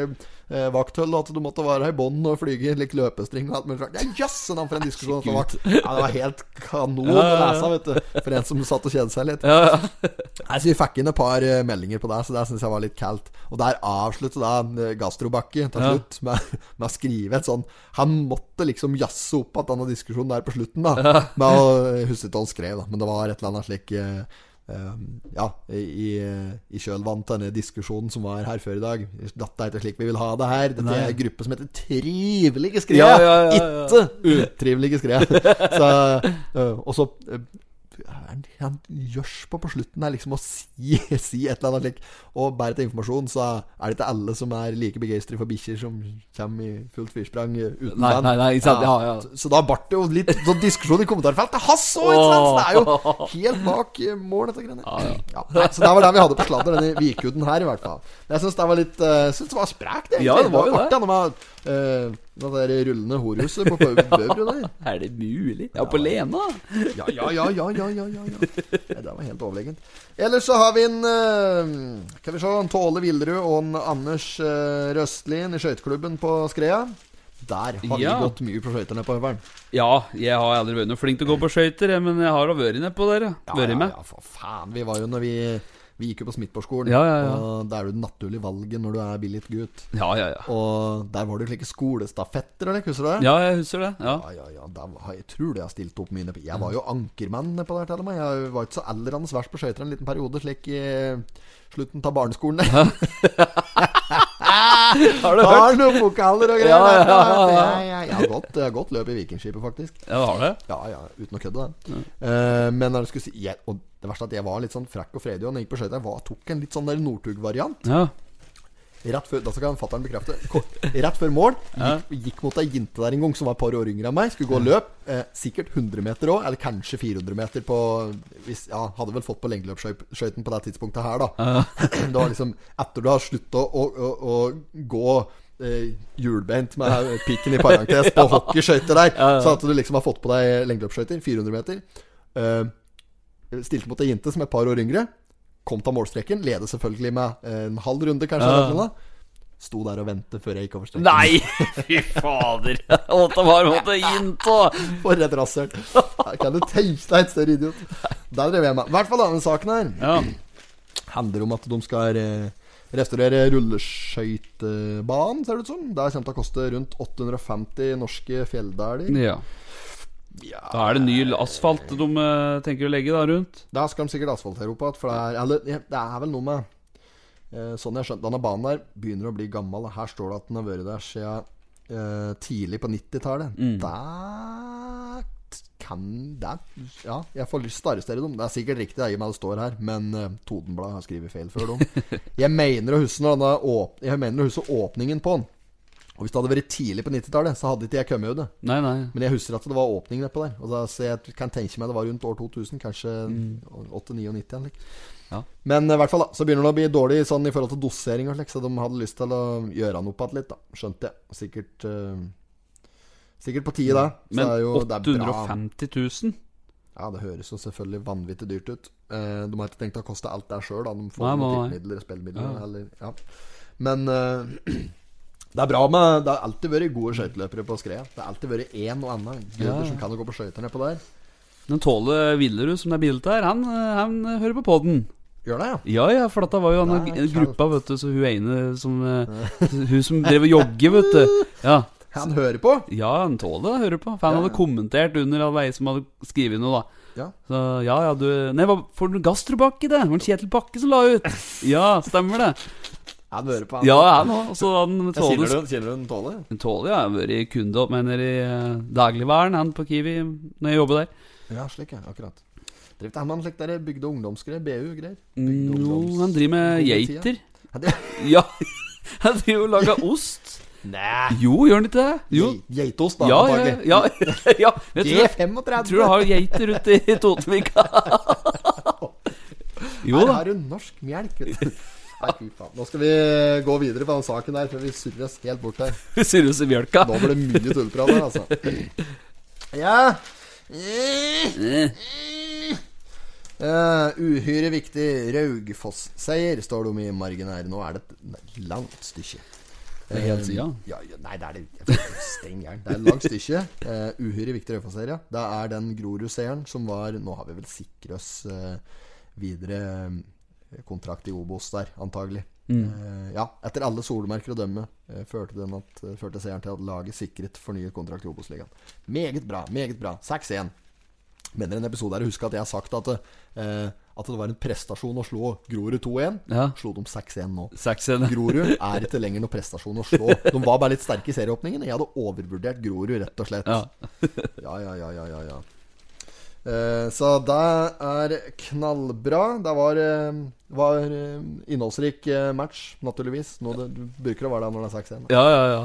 eh, vakthold, at du måtte være i bånd og flyge like, løpestring og alt mulig. for en diskusjon det var. Ja, det var helt kanon å lese, vet du. For en som satt og kjedet seg litt. Ja, ja. Nei, så Vi fikk inn et par eh, meldinger på det, så det syns jeg var litt kaldt. Og der avslutter da eh, Gastrobakke til slutt med, med å skrive et sånn Han måtte liksom jazze opp at denne diskusjonen der på slutten, da. Med å huske ikke hva han skrev, da, men det var et eller annet slik eh, Ja, i, i kjølvannet av denne diskusjonen som var her før i dag. Dette er ikke slik vi vil ha det her. Dette er en gruppe som heter Trivelige skred. Ja, ja, ja, ja. Ikke utrivelige skred. Så, eh, og så eh, han, han på på slutten her liksom å si, si et eller annet slik. Og bare til informasjon så er det ikke alle som er like begeistret for bikkjer som kommer i fullt firsprang uten Nei, nei, nei, sant? Ja, ja. Så, så da ble det jo litt sånn diskusjon i kommentarfeltet. Hans òg? Så det er jo helt bak eh, mål, dette greiene. Ja, så det var det vi hadde på sladder, denne vikuden her, i hvert fall. Jeg syns det var litt uh, synes det var sprekt, egentlig. Ja, det var jo det. artig, med uh, det der rullende horhuset på Bøbru der. Er det mulig? Ja, på Lena? Ja, ja, ja, ja, ja, ja, ja, ja. Nei, Det var helt overlegent. Ellers så har vi en Skal Kan vi se en Tåle Villerud og en Anders Røstlien Røstlin i skøyteklubben på Skrea. Der har vi gått mye på skøyter nede på Høveren. Ja, jeg har aldri vært noe flink til å gå på skøyter, men jeg har da vært nedpå der, ja. Vært med. Ja, for faen. Vi var jo når vi Vi gikk jo på Smithborgskolen, Ja, ja, ja. og det er det naturlige valget når du er billig gutt. Ja, ja, ja. Og der var det jo slike skolestafetter, eller husker du det? Ja, jeg husker det. Ja. Ja, ja, ja, da var, jeg tror det jeg har stilt opp mye. Jeg var jo ankermann på der til og med. Jeg var ikke så aldrende verst på skøyter en liten periode, slik i slutten av barneskolen. Har du hørt? Har noen pokaler og greier. Ja, ja, ja, ja. Jeg har gått, jeg har gått løp i Vikingskipet, faktisk. Ja, har det? Ja, ja, uten å kødde, det. Uh, men når jeg skulle si jeg, Og det verste er at jeg var litt sånn frekk og fredig og når jeg gikk på skøyter. Tok en litt sånn der Northug-variant. Ja. Rett før, da skal fatter'n bekrefte. Rett før mål gikk, gikk mot ei jente der en gang som var et par år yngre enn meg. Skulle gå og løp. Eh, sikkert 100 meter òg, eller kanskje 400 meter på hvis, ja, Hadde vel fått på lengdeløpsskøyten på det tidspunktet her, da. det var liksom Etter du har slutta å, å, å gå eh, hjulbeint med pikken i parentes på hockeyskøyter der, så at du liksom har fått på deg lengdeløpsskøyter, 400 meter. Eh, stilte mot ei jente som er et par år yngre. Kom til målstreken. Leder selvfølgelig med eh, en halv runde, kanskje. Eller. Sto der og ventet før jeg gikk over streken. Nei! Fy fader. Åtte bare måtte inn på. For et rasshøl. Kan du tenke deg et større idiot? Der drev jeg med. I hvert fall denne saken her Ja. handler om at de skal eh, restaurere rulleskøytebanen, ser det ut som. Det kommer til å koste rundt 850 norske fjelldaler. ja. Da er det ny asfalt de eh, tenker å legge da rundt. Da skal de sikkert asfaltere opp igjen. For det er, eller, ja, det er vel noe med eh, Sånn jeg skjønte Denne banen der begynner å bli gammel. Her står det at den har vært der siden eh, tidlig på 90-tallet. Mm. Da kan det Ja, jeg får lyst til å arrestere dem. Det er sikkert riktig, det, i og med det står her, men uh, Totenbladet har skrevet feil før dem. Jeg mener å huske når denne åp Jeg mener å huske åpningen på den. Og hvis det hadde vært tidlig på 90-tallet, så hadde ikke jeg kommet ut det. Nei, nei. Men jeg husker at det var åpning nedpå der. Og da, så jeg kan tenke meg det var rundt år 2000, kanskje 8-99 eller. Ja. Men i hvert fall da så begynner det å bli dårlig sånn i forhold til dosering og slik, så de hadde lyst til å gjøre noe opp igjen litt, da. Skjønte jeg. Sikkert uh, Sikkert på tide, da. Så Men det jo, det er bra. 850 000? Ja, det høres jo selvfølgelig vanvittig dyrt ut. Uh, de har ikke tenkt å koste alt der sjøl, da. De får noen tippemidler og spillmidler. Ja. Eller, ja. Men eh, det er bra med Det har alltid vært gode skøyteløpere på Skrea. Det har alltid vært én og annen gutter Ja, ja. som kan gå på skøyter nedpå der. Den Tåle Villerud som det er bilde her, han, han hører på poden. Gjør det, ja? Ja, ja, for dette var jo Det kaldt. gruppa, vet du, så hun ene som eh, Hun som drev og jogger, vet du. Ja, Han hører på. ja han Tåle hører på. For han hadde kommentert under all vei som hadde skrevet noe, da. Ja. Så ja, ja, du Nei, hva for noe Gastrobakke, det? Det var en Kjetil Bakke som la ut. Ja, stemmer det. Han hører på, han. Ja, han òg. Så han Ja, Tåle Kjenner du, kjenner du den Tåle? Tåle, ja. Jeg har vært kunde opp i uh, dagligvaren, han på Kiwi, når jeg jobber der. Ja, slik, ja. Akkurat. Driver ikke han med en slik der bygde ungdomsgreier? BU-greier? Jo, han driver med geiter. Ja, han driver og lager ost. Nei! Jo, gjør han ikke det? Jo. Geitost, da. Ja, ja, ja, ja. Jeg tror, G35. jeg tror du har geiter ute i Totenvika. Jo da. Her har du norsk melk. vet du. Nei, fy faen. Nå skal vi gå videre på den saken der, før vi surrer oss helt bort her. Surres i mjølka. Nå blir det mye tullprat her, altså. Ja. uh, uhyre viktig Raugfoss-seier, står det om i margen her. Nå er det et langt stykke. Det er helt sida. Ja, ja, nei, det er det gæren. Det er et langt stykke. Uh, uhyre viktig Raufoss-seier, ja. Det er den Grorud-seieren som var Nå har vi vel sikret oss uh, videre eh, kontrakt i Obos der, antagelig. Eh, ja, etter alle solmerker å dømme eh, førte, den at, eh, førte seieren til at laget sikret fornyet kontrakt i Obos-ligaen. Meget bra, meget bra. 6-1. Mener en episode her husk at jeg har sagt at, eh, at det var en prestasjon å slå Grorud 2-1. Ja. Slo dem 6-1 nå. Grorud er ikke lenger noe prestasjon å slå. De var bare litt sterke i serieåpningen. Jeg hadde overvurdert Grorud, rett og slett. Ja. Ja, ja, ja, ja, ja, så det er knallbra. Det var, eh, var eh, innholdsrik eh, match, naturligvis. Nå det, du bruker å være der når det er 6-1. Ja, ja, ja.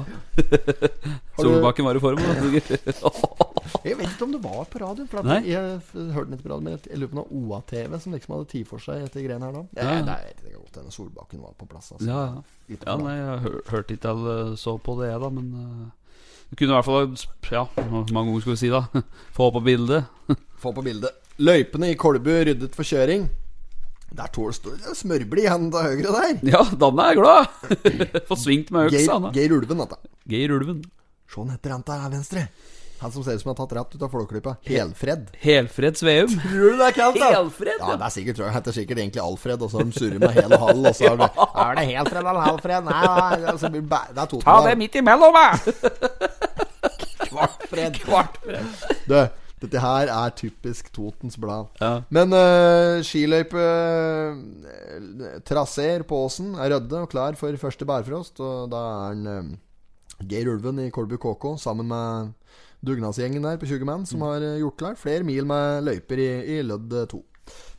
Solbakken var i form. Jeg vet ikke om det var på radio. For jeg, Nei. jeg hørte den ikke på radio Men jeg lurer på noe OA-TV som liksom hadde tid for seg etter greiene her da. Ja. Ja, det er det godt Solbakken var på plass. Altså. Ja, ja. Ja nei, jeg hør, hørte ikke alle så på det, da, men uh, Du kunne i hvert fall Ja, hvor mange ganger skal vi si, da? Få på bildet. Få på bildet. Løypene i Kolbu ryddet for kjøring. Der tål står det smørblid han til høyre der. Ja, Danne er glad! Få svingt med øksa. Geir. Geir Ulven, dette. Geir Ulven. Se han heter han til venstre. Han som ser ut som han har tatt rett ut av Flåklypa. Helfred. Helfred Sveum. Tror du det er kaldt, da? Helfred, Ja, det er sikkert, tror jeg. heter sikkert egentlig Alfred, og så har de surret med hel og halv, og så er det Er det Helfred eller Halfred? Nei, altså, det er det Ta det midt imellom, da! Kvartfred. Kvartfred. Du, dette her er typisk Totens Blad. Ja. Men uh, skiløype uh, på åsen er rødde og klar for første bærfrost. Og da er han uh, Geir Ulven i Kolbu KK sammen med dugnadsgjengen der på 20 menn som har eh, gjort klar flere mil med løyper i, i lødd 2.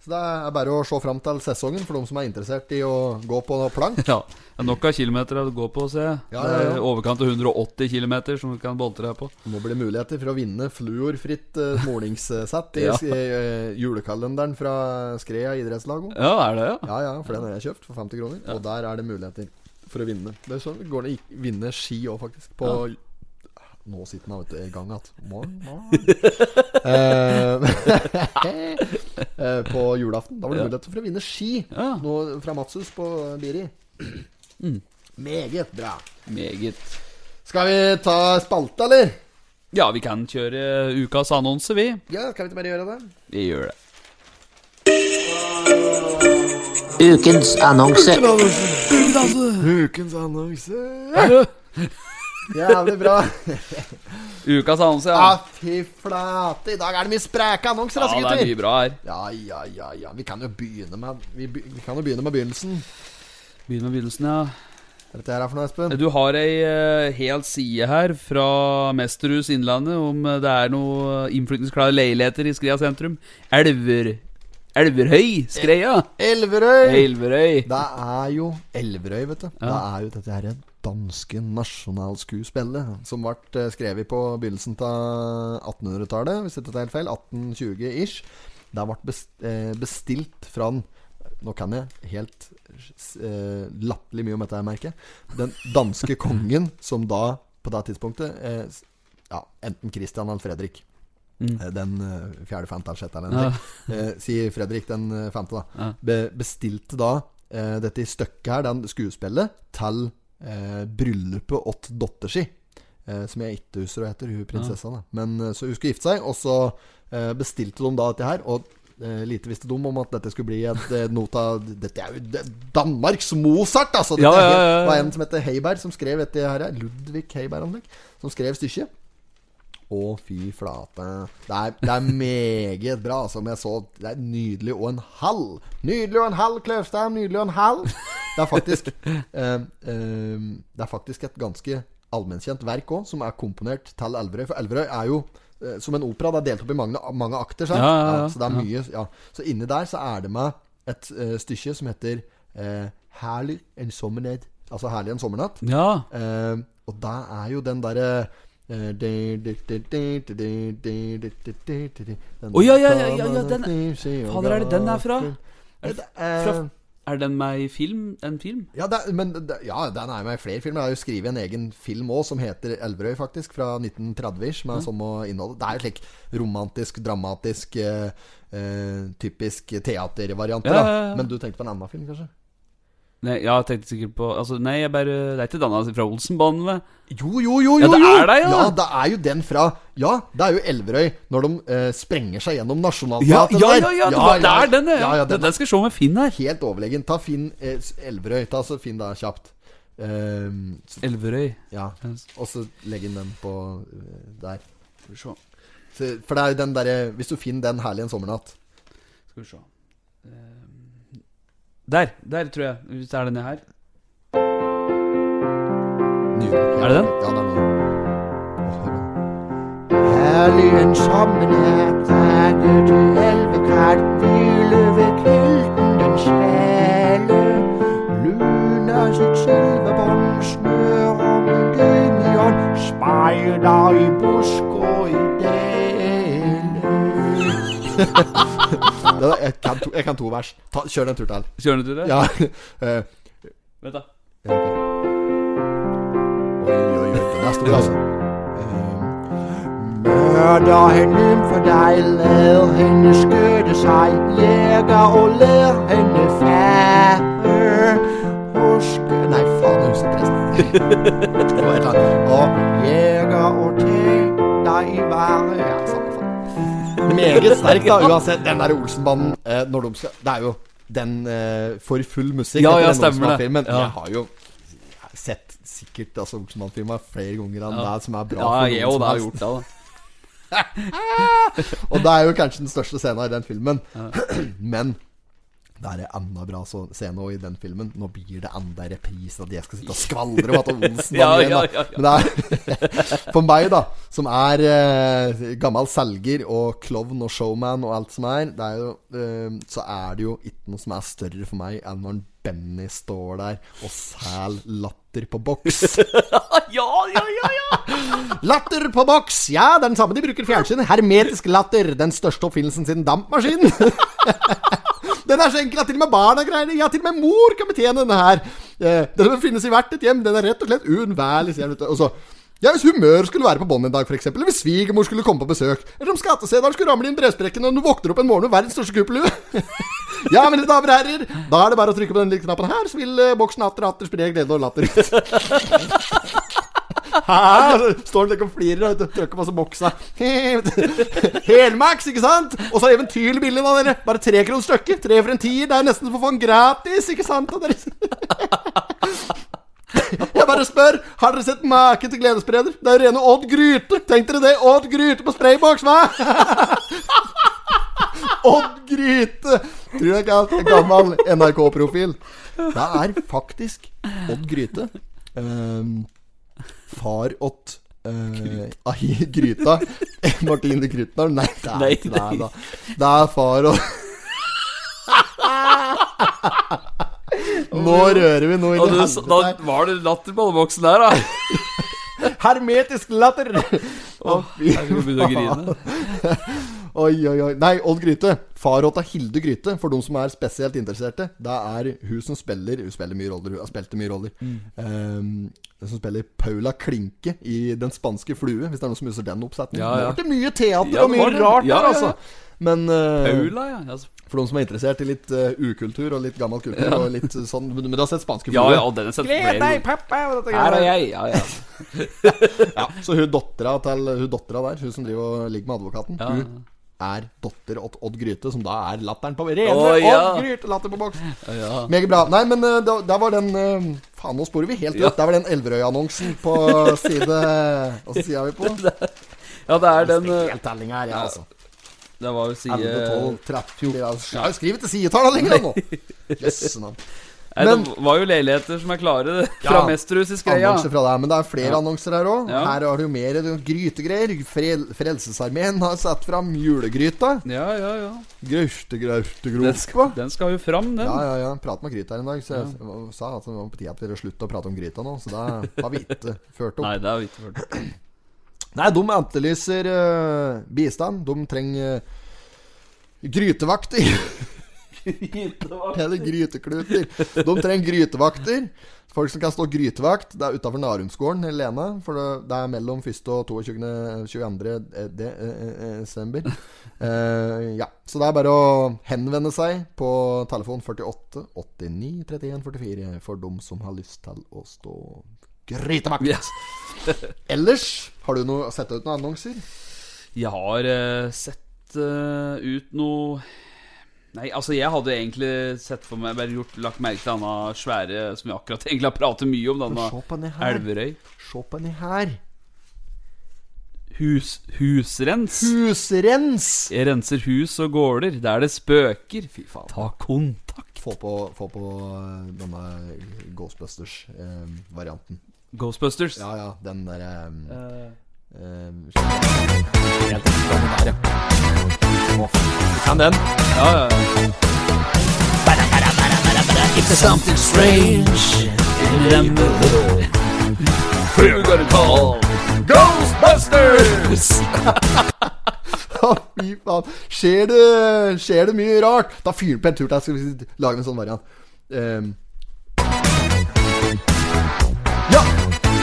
Så det er bare å se fram til sesongen for de som er interessert i å gå på plank. Ja, det er nok av kilometer å gå på, ser jeg. Ja, ja, ja. overkant av 180 km som du kan boltre deg på. Det må bli muligheter for å vinne fluorfritt uh, smålingssett i Ja. uh, julekalenderen fra Skrea idrettslag. også. Ja, er det, ja? Ja, ja, for den har jeg kjøpt for 50 kroner. Og der er det muligheter for å vinne. Det er sånn går det å vinne ski òg, faktisk. På Nå sitter han vet du, i gang igjen. Morgen, morgen. Eh, eh, på julaften. Da var det muligheter for å vinne ski. Ja. Nå fra Matsus på Biri. Meget bra. Meget. Skal vi ta spalte, eller? Ja, vi kan kjøre ukas annonse, vi. Ja, kan vi ikke bare gjøre det? Vi gjør det. Ukens annonse. Ukens annonse. Jævlig bra. Ukas annonse, Ja, Ah, fy flate. I dag er det mye spreke annonser, Ja, altså, det er mye bra her. Ja, ja, ja, ja. Vi kan jo begynne med Vi, be- vi kan jo begynne med begynnelsen. Begynne med begynnelsen, ja. Hva er dette her for noe, Espen? Du har ei uh, hel side her fra Mesterhus Innlandet om uh, det er noe innflytningsklare leiligheter i Skria sentrum. Elver... Elverhøy, Skreia. Elverøy! Elverøy. Det er jo Elverøy, vet du. Det er jo dette her danske nasjonalskuespillet som ble eh, skrevet på begynnelsen av 1800-tallet, hvis dette er helt feil. 1820-ish. Det ble eh, bestilt fra den Nå kan jeg helt eh, latterlig mye om dette, jeg merker. Den danske kongen som da, på det tidspunktet eh, Ja, enten Christian eller Fredrik. Mm. Den eh, fjerde, femte eller sjette eller Ja. Eh, sier Fredrik den femte, da. Ja. Be bestilte da eh, dette stykket her, den skuespillet, til eh, bryllupet åt datter si. Eh, som jeg ikke husker hva heter, hun prinsessa. da Men eh, Så hun skulle gifte seg, og så eh, bestilte de da dette her. Og eh, lite visste de om at dette skulle bli et eh, noe av Dette er jo Danmarks Mozart, altså! Dette Ja, ja, ja, ja. Var en som heter Heiberg, som skrev dette her. Ludvig Heiberg, om som skrev stykket. Å, fy flate. Det er, det er meget bra. som jeg så, det er nydelig og en halv. Nydelig og en halv, Kløvstad. Nydelig og en halv. Det er faktisk eh, eh, Det er faktisk et ganske allmennkjent verk òg, som er komponert til Elverøy. For Elverøy er jo eh, som en opera. Det er delt opp i mange, mange akter. Ja, ja, ja. så det er mye ja. Så inni der så er det med et eh, stykke som heter eh, 'Herlig en sommernatt'. Altså 'Herlig en sommernatt'. Ja. Eh, og det er jo den derre Å, ja, ja, ja, ja, ja, den- Fader, er det den er fra? Er det, eh, fra- Er den med i film? En film? Ja, det, men det, ja, den er med i flere filmer. Jeg har jo skrevet en egen film òg som heter Elverøy, faktisk. Fra 1930-ish, med samme innhold. Det er jo slik romantisk, dramatisk, eh, eh, typisk teatervariant. Ja, ja. Men du tenkte på en annen film, kanskje? Nei, ja, jeg tenkte sikkert på altså, Nei, jeg bare Det er ikke denne fra Olsenbanen, vel? Jo, jo, jo, jo! Ja, det er det, ja. ja! Det er jo den fra Ja, det er jo Elverøy, når de eh, sprenger seg gjennom Ja, ja, der. ja, ja, det, er den, ja. ja, ja den, den skal jeg se med Finn her. Helt overlegen. Ta Finn eh, Elverøy. Ta så Finn da kjapt. Ehm, så, Elverøy. ja. Og så legg inn den på eh, der. Skal vi se. Så, for det er jo den derre Hvis du finner den herlig en sommernatt Skal vi se. Eh, Der. Der, tror jeg. Hvis det er denne her. Er det den? Ja, det er den. Åh, det er den. Herlig en sommernat, række til elvekrat, hvile ved kilden den svale. Lyner sitt silverbånd, Snør om en gøymion, Speider i busk og i dale. Jeg, kan to, jeg kan to vers. Ta, kjør en tur til. Kjører du det? Ja. Uh, Vent, da. ja. Oi, oi, oi. Den er stor, altså. Eh, Mørder hen for deg, lad hende skøde seg, jeger og lær hende fære. Husk Nei, faen, jeg husker ikke resten. Det var et eller annet. og jeger og te deg i vare. Faen. Meget sterk, da, uansett. Den der Olsenbanden eh, når de skal Det er jo den eh, for full musikk. Ja, ja, den stemmer det. Ja. Jeg har jo sett sikkert altså, Olsenmann-filmer flere ganger enn det som er bra. Ja, for jeg noen som har gjort det. da Og det er jo kanskje den største scenen i den filmen. Men det er en enda bra scene i den filmen. Nå blir det enda reprise at jeg skal sitte og skvaldre om at Olsen Ja, ja, ja, ja. Men det er For meg, da, som er eh, gammel selger og klovn og showman og alt som er, det er jo, eh, så er det jo ikke noe som er større for meg enn når Benny står der og selger latter på boks. Ja, ja, ja, ja! Latter på boks! Ja, det er den samme de bruker fjernsyn. Hermetisk latter. Den største oppfinnelsen siden dampmaskinen. den er så enkel at til og med barna greier det. Ja, til og med mor kan betjene denne her. Eh, den finnes i hvert et hjem. Den er rett og slett uunnværlig, sier han. Og så ja, Hvis humør skulle være på bånn en dag, f.eks., eller hvis svigermor skulle komme på besøk, eller om skatteseddelen skulle ramle inn brevsprekken når du våkner opp en morgen med verdens største kuppelue. Ja, mine damer og herrer, da er det bare å trykke på den lille knappen her, så vil eh, boksen atter atter spre glede og latter ut. Hæ? Står han og flirer og trykker seg boksa. Helmaks, ikke sant? Og så eventyrlig billig, da, dere. Bare tre kroner stykket. Tre for en tier. Det er nesten som å få den gratis, ikke sant? Og dere... Jeg bare spør, har dere sett maken til gledesspreder? Det er jo rene Odd Gryte. Tenk dere det. Odd Gryte på sprayboks, hva? Odd Gryte! Tror jeg ikke at en gammel NRK-profil. Det er faktisk Odd Gryte. Um, far Ott. uh, Ai, Gryta. Martine Grytner? Nei, det er Nei, ikke det. Det er far og Nå rører vi noe i det helvete da var det latter på den boksen der, da. Hermetisk latter! Å, fy Jeg skal begynne å grine. Oi, oi, oi. Nei, Odd Gryte. Faråt av Hilde Gryte, for de som er spesielt interesserte. Det er hun som spiller Hun spiller mye roller, hun har spilt mye roller. Mm. Um, den som spiller Paula Klinke i Den spanske flue, hvis det er noen som husker den oppsetningen. Ja, ja. Det ble mye teater Ja, og mye rart Ja, der, ja, altså. ja. Men uh, Paula, ja. Altså, for de som er interessert i litt uh, ukultur og litt gammel kultur og litt uh, sånn Men du har sett Spanske ja, flue? ja, og den har sett Gled deg, pappa! og dette Her er jeg. Ja, ja. Ja, så hun dattera der, hun som driver og ligger med advokaten, Ja. hun er dotter åt Odd Gryte, som da er latteren på rene Å, ja. Odd Gryte, latter på boks. ja. Meget bra. Nei, men uh, da- der var den uh, Faen, nå sporer vi helt ut. Ja. Der var den Elverøy-annonsen på side Hva sier er vi på? ja, det er den eh, Helt telling her, ja, altså. Det var jo 11, side 12, 13 ja, Jeg har jo skrevet til sidetallene lenger nå! Jøsse navn. Nei, Men- Det var jo leiligheter som er klare fra Ja, Mesterhus i Skreia. Annonser fra deg, men det er flere Ja. annonser her òg. Ja. Her har du mer grytegreier. Frel Frelsesarmeen har satt fram julegryta. Ja, ja, ja. Grauste, grauste Den skal, den skal jo fram, den. Ja, ja, ja. Prat med Gryta her en dag. Så jeg sa at det var på tide at vi slutter å prate om Gryta nå. Så det har vi ikke ført opp. Nei, det har vi ikke hørt. Nei, de etterlyser uh, bistand. De trenger uh, grytevakter. Eller grytekluter. De trenger grytevakter. Folk som kan stå grytevakt. Det er utafor Narumsgården i Lena. For det, er mellom 1. og 22. 22. eh, eh, eh, desember. Uh, ja. Så det er bare å henvende seg på telefon 48 89 31 44 for dem som har lyst til å stå grytevakt. Ellers, har du noe, sett ut noen annonser? Jeg har uh, sett uh, ut noe Nei, altså jeg hadde egentlig sett for meg Bare gjort, lagt merke til denne svære Som vi akkurat egentlig har pratet mye om, denne Se på den her. Elverøy. Se på den her. Hus, husrens. Husrens! Jeg renser hus og gårder der det spøker. Fy faen. Ta kontakt. Få på, få på eh, denne Ghostbusters-varianten. Ghostbusters. ja, ja, den derre Eh, Helt kan den? ja, ja, ja. Something strange in the Who you gonna call? Ghostbusters! Fy faen. Skjer det, skjer det mye rart? Da fyrer vi på en tur til. Skal vi lage en sånn variant. Um. ja!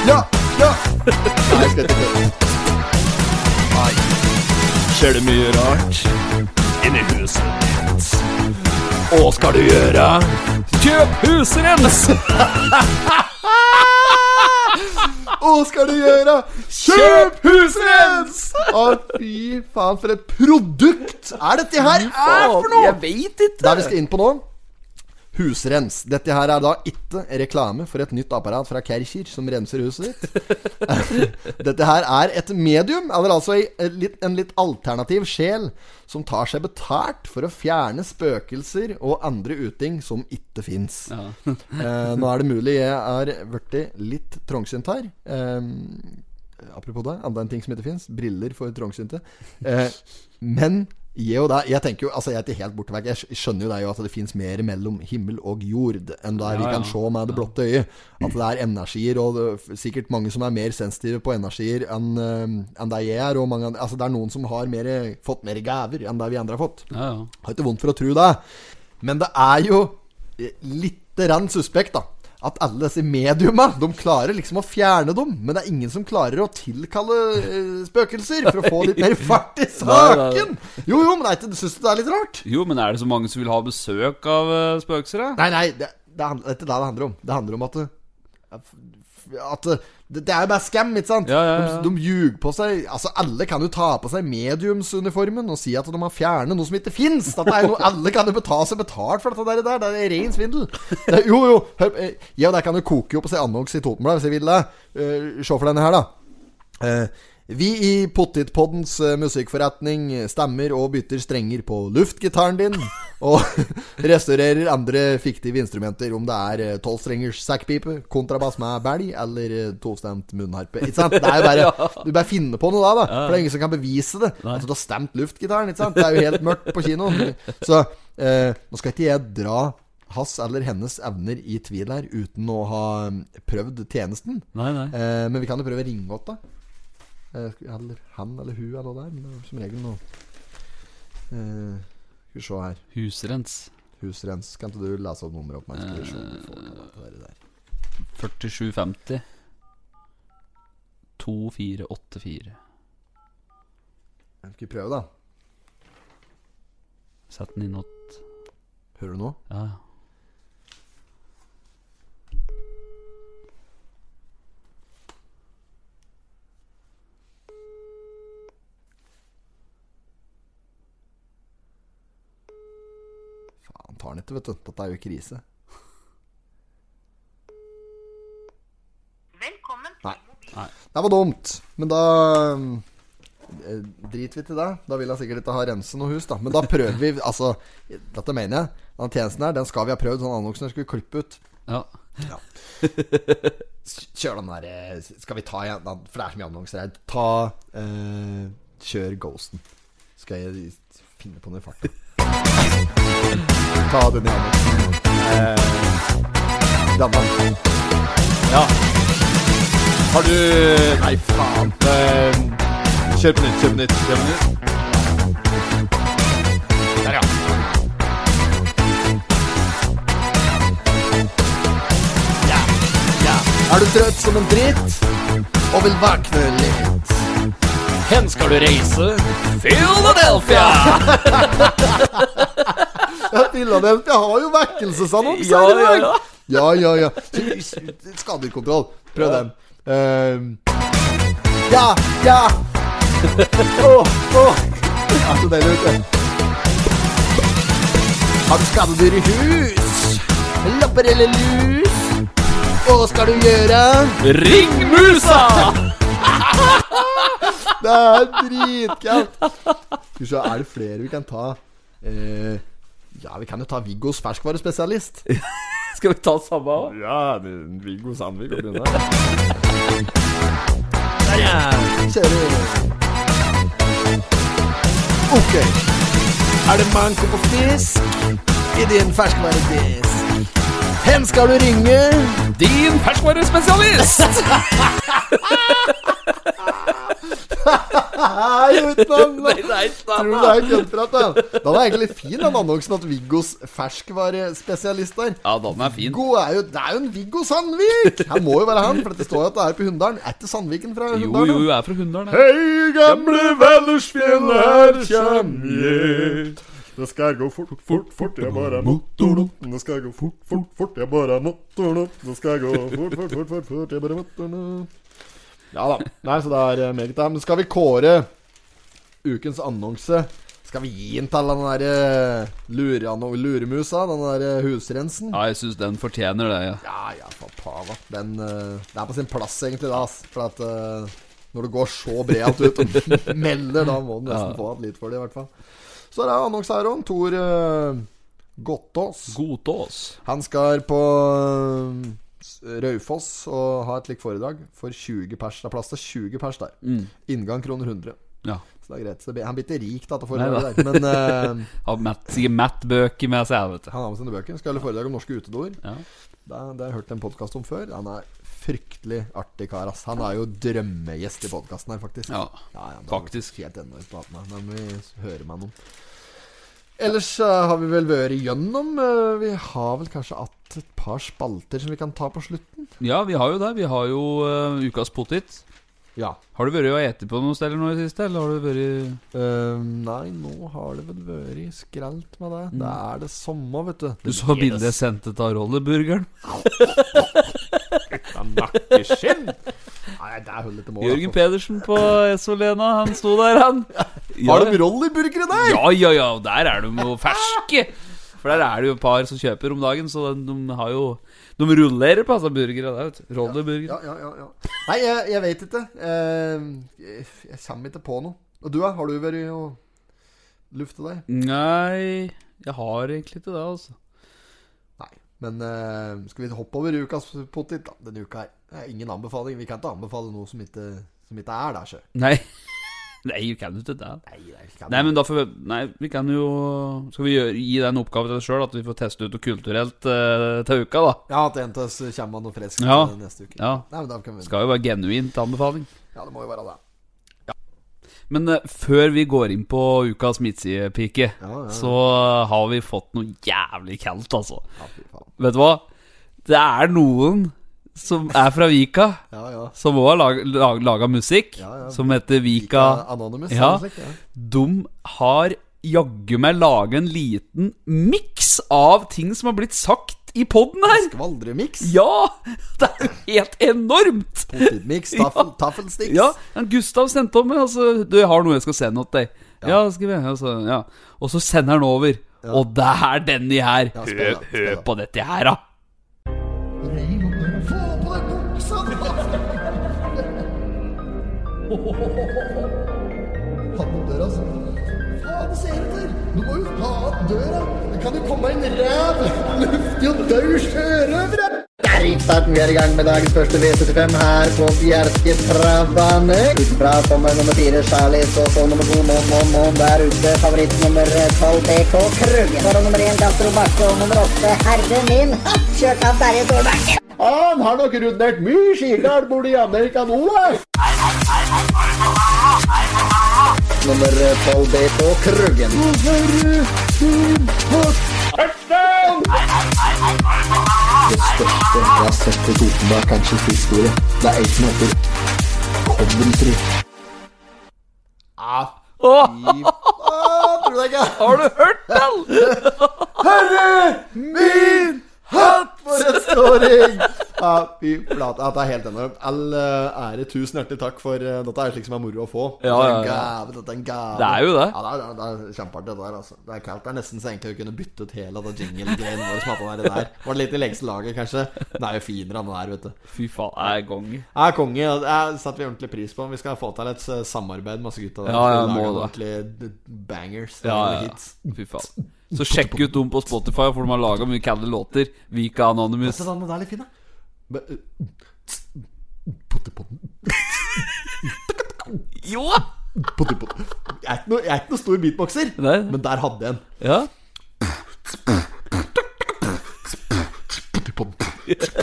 Ja! Ja! Nei, jeg skal ikke det. Skjer det mye rart inni huset ditt? Hva skal du gjøre? Kjøp husrens! Hva skal du gjøre? Kjøp husrens! Å, fy faen, for et produkt er dette her er for noe! Jeg vet ikke. Der vi skal inn på nå Husrens. Dette her er da ikke reklame for et nytt apparat fra Kercher som renser huset ditt. Dette her er et medium, eller altså en litt, alternativ sjel, som tar seg betalt for å fjerne spøkelser og andre uting som ikke fins. eh, nå er det mulig jeg er blitt litt trangsynt her. Eh, apropos det, enda en ting som ikke fins. Briller for trangsynte. Eh, men jeg, da, jeg tenker jo, altså jeg er ikke helt borte. Jeg skjønner jo det jo at det fins mer mellom himmel og jord enn vi Ja, kan ja. se med det blotte øyet. At det er energier, og det er sikkert mange som er mer sensitive på energier enn eh, enn det jeg er. Og mange, altså det er noen som har mer, fått mer gaver enn det vi andre har fått. Ja, ja. Har ikke vondt for å tro det. Men det er jo lite litt rann suspekt, da. At alle disse mediuma De klarer liksom å fjerne dem, men det er ingen som klarer å tilkalle eh, spøkelser for å få litt mer fart i saken. Jo, jo, men ikke, syns du det er litt rart? Jo, men er det så mange som vil ha besøk av uh, spøkelser, da? Nei, nei, det, det, det er ikke det det handler om. Det handler om at det, at det, det er jo bare scam, ikke sant? Ja, ja, ja. De, de ljuger på seg Altså, alle kan jo ta på seg mediumsuniformen og si at de har fjernet noe som ikke fins. Alle kan jo ta seg betalt for dette der. Det er ren svindel. Det, jo, jo. Hør, eh, jeg og deg kan jo koke opp og se annonse i Totenbladet hvis jeg vil det. Uh, se for denne her, da. Eh, vi i Pottitpoddens eh, musikkforretning stemmer og bytter strenger på luftgitaren din. Og restaurerer andre fiktive instrumenter, om det er eh, tolvstrengers sekkpipe, kontrabass med belg eller eh, tostemt munnharpe. Ikke sant? Det er jo bare Du bare finner på noe da, da. For det er ingen som kan bevise det. At du har stemt luftgitaren. Ikke sant? Det er jo helt mørkt på kinoen. Så eh, nå skal ikke jeg dra hans eller hennes evner i tvil her uten å ha mm, prøvd tjenesten. Nei, nei. Eh, men vi kan jo prøve å ringe opp, da. Eh, eller han eller hun eller noe der. Men det er som regel noe eh, Skal vi se her. Husrens. Husrens. Kan ikke du lese opp nummeret opp meg? Skal vi se om vi får det der. 4750 2484. Skal vi prøve, da? Sett den inn åt Hører du noe? Ja, ja. Ikke, vet du. Dette er jo krise. Velkommen Nei. Det var dumt. Men da eh, driter vi til det. Da vil jeg sikkert ikke ha rense noe hus, da. Men da prøver vi Altså, dette mener jeg. Den tjenesten her, den skal vi ha prøvd. Sånn annonsen skulle klippe ut. ja. Kjør den der eh, Skal vi ta igjen den? For det er så mye annonser her. Ta eh, Kjør Ghosten. Skal jeg finne på noe i farten. Ta den i hånden. Eh, Danmark. Ja. Har du Nei, faen. Eh, kjør på nytt, kjør på nytt. Kjør på nytt. Der, ja. Er du trøtt som en dritt og vil våkne litt? Hen skal du reise? Philadelphia! Ja, Philadelphia har jo vekkelsesannonser Ja, i dag. ja. Ja, ja, ja. Skadekontroll. Prøv den. Uh, ja, ja. Åh, åh. er så deilig vet du. Har du skadedyr i hus? Lapper eller lus? Hva skal du gjøre? Ring musa! Det er dritkaldt. Skal vi se, er det flere vi kan ta? Eh, ja, vi kan jo ta Viggos ferskvarespesialist. Skal vi ta samme òg? Ja, Viggo Sandvik og begynne. Der, ja. Kjører. Ok. Er det manko på fisk i din ferskvaredisk? Hen skal du ringe? Din ferskvarespesialist! Utenom Tror du det er køddprat, da? Den er egentlig fin, den annonsen at Viggos ferskvarespesialist der. Ja, den er fin. Viggo er jo, det er jo en Viggo Sandvik! Han må jo være han, for det står jo at det er på Hunndalen. Er ikke Sandviken fra Jo, Hunndalen? jo, jeg er fra Hunndalen. Hei, gamle Vallersfjell, her kjem jeg. Det skal gå fort, fort, fort, jeg bare motoren. Det skal gå fort, fort, fort, jeg bare motoren. Det skal gå fort, fort, fort, fort, fort jeg bare opp. Ja da. Nei, så det er eh, meget der. Men skal vi kåre ukens annonse? Skal vi gi den til den der eh, lure, luremusa? Den der eh, husrensen? Ja, jeg syns den fortjener det. Ja. Ja, ja, for pava. Den Det er på sin plass, egentlig, da. For at uh, når det går så bredt ut og melder, da må du nesten Ja. få et litt for det, i hvert fall. Så er det annonse her òg. Tor uh. Godtås. Han skal på eh, Raufoss og ha et slikt foredrag for 20 pers. Det er plass til 20 pers der. Mm. Inngang kroner 100. Ja. Så det er greit. Så han blir ikke rik Nei foredraget der. Men uh, Har Matt, sikkert Matt-bøker med seg, vet du. han har med sine bøker. Skal holde foredrag om norske utedoer. Ja. Det, det har jeg hørt en podkast om før. Han er fryktelig artig kar. ass Han er jo drømmegjest i podkasten her, faktisk. Ja, ja, er faktisk. Helt enormt på ha med. Vi hører med noen. Ellers uh, har vi vel vært gjennom. uh, vi har vel kanskje hatt et par spalter som vi kan ta på slutten. Ja, vi har jo det. Vi har jo uh, ukas potet. Ja. Har du vært og spist på noen steder nå i det siste, eller har du vært uh, nei, nå har det vel vært skrelt med det. Det er det samme, vet du. Mm. Du så bildet jeg sendte av rolleburgeren? Nakkeskinn! Nei, det holder til mål. Jørgen altså. Pedersen på Esolena, han sto der, han. Har de rollerburgere der? Ja, ja, ja. Der er de jo ferske. For der er det jo et par som kjøper om dagen, så de, de har jo De rullerer på altså burgere der, vet du. Rolleburger. Ja, ja, ja, ja. Nei, jeg, jeg vet ikke. Eh, jeg, jeg kommer ikke på noe. Og du? Har du vært og lufta deg? Nei, jeg har egentlig ikke det, altså. Nei. Men eh, skal vi hoppe over ukas potet da, denne uka her? Det er ingen anbefaling. Vi kan ikke anbefale noe som ikke, som ikke er der, sjø. Nei. Nei, vi kan jo ikke det. Nei, men da får vi Nei, vi kan jo Skal vi gjøre, gi den oppgaven til oss sjøl, at vi får teste ut noe kulturelt eh, til uka, da? Ja, at en av oss kommer med noe friskt Ja. eh, neste uke. Ja. Nei, men da kan vi Skal jo være genuint anbefaling. Ja, det må jo være det. Men eh, før vi går inn på ukas midtsidepike, Ja, ja, ja. så har vi fått noe jævlig kaldt, altså. Ja, fy faen. Vet du hva? Det er noen som er fra Vika, Ja, ja. som òg har lag, lag, laga musikk, Ja, ja. som heter Vika Vika Anonymous. Ja. ja. De har jaggu meg laga en liten miks av ting som har blitt sagt i poden her. Skvaldremiks? Ja! Det er jo helt enormt! Potetmiks, Taffel, Taffelsticks. Ja, Gustav sendte om. Altså, du, jeg har noe jeg skal sende til deg. Ja, vi altså, ja. Og så sender han over. Og det er denne her. Ja, hør, hør på dette her, da. Faen døra, altså. Faen, se etter! Du må jo ha opp døra! Kan jo komme en ræv! Luftig og død sjørøvere! Starten, vi er i gang med dagens første V75 her på Bjerke travbane. Utenfra kommer nummer fire Charlie, og så nummer to Mon Mon Mon der ute. Favoritt nummer tolv BK Krøggen. Foran er nummer én Gastro Bakke og nummer åtte Herre min. Kjørt av Terje Storbakke. Han har nok rundert mye skigard borte i Amerika nå, da. Nummer B på Krøggen. det største jeg har sett i Totenberg Catchers historie. Det er som heter Coventry. Ah, ah, har du hørt den? Herre min hatt for en scoring! Ja, fy flate. Ja, det er helt enormt. All eh, ære, tusen hjertelig takk for eh, Dette er slik som er moro å få. Ja, Dette er ja, en ja. gave, dette er en gave. Det er jo det. Ja, det er, det er kjempeartig, det der. altså Det er kaldt. Det er nesten så egentlig vi kunne byttet hele det jingle-greien vår. Som er det der Var det litt i lengste laget, kanskje? Den er jo finere enn den der, vet du. Fy faen, jeg er konge. Jeg er konge. Det setter vi ordentlig pris på. Vi skal få til et eh, samarbeid med masse gutta. der. Ja, ja, må det. ordentlig bangers. Ja, ja, hits. ja. Fy faen. Så sjekk ut dem på Spotify, for de har laga mye kalde låter. Vika Anonymous. Den, er litt fin, da. Uh, Jo! Jeg er ikke noe, jeg er ikke noe stor beatboxer, Nei. men der hadde jeg en. Ja.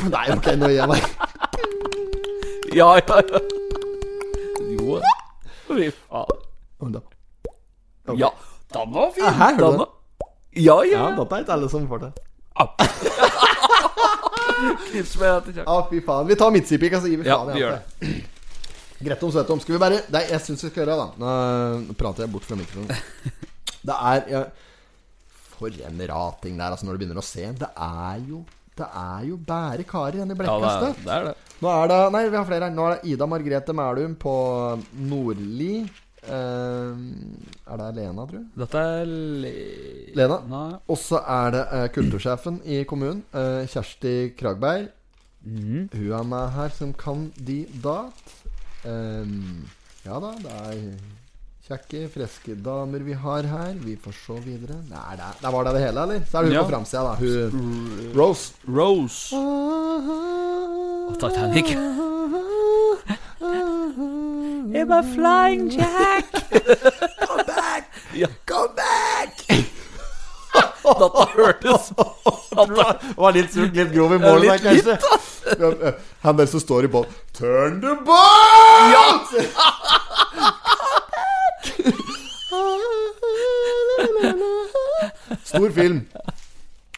Nei, ok, nå gir jeg meg. Ja, ja, ja. Jo. Fy faen. Ja, den var fin. Hæ, hørte du Den var- Ja, ja. Ja, dette er ikke alle som får det. Knips med etter kjøkken. Ah, fy faen. Vi tar midtsipik, så gir vi Ja, faen. i vi det. alt om Svetom. Skal vi bare Nei, jeg syns vi skal gjøre det, da. Nå prater jeg bort fra mikrofonen. Det er ja, For en rating der, altså, når du begynner å se. Det er jo Det er jo bære karer igjen i Ja, det Blekkastet. er, det er det. Nå er det Nei, vi har flere her. Nå er det Ida Margrethe Mælum på Nordli. Eh, er det Lena, tror jeg? Dette er Le... Lena. Og så er det eh, kultursjefen i kommunen, eh, Kjersti Kragberg. Mhm. Hun er med her som kandidat. Ehm, ja da, det er kjekke, friske damer vi har her. Vi får se videre. Nei, det, det var det det hele, eller? Så er det hun Ja. på framsida, da. Hun Rose. Rose. Og Titanic. I'm a flying jack. Come back! Ja. Come back! Dette hørtes Det var litt surt, litt grov i målet der, kanskje. Eh, Han der som står i båten Turn the boat! Stor film.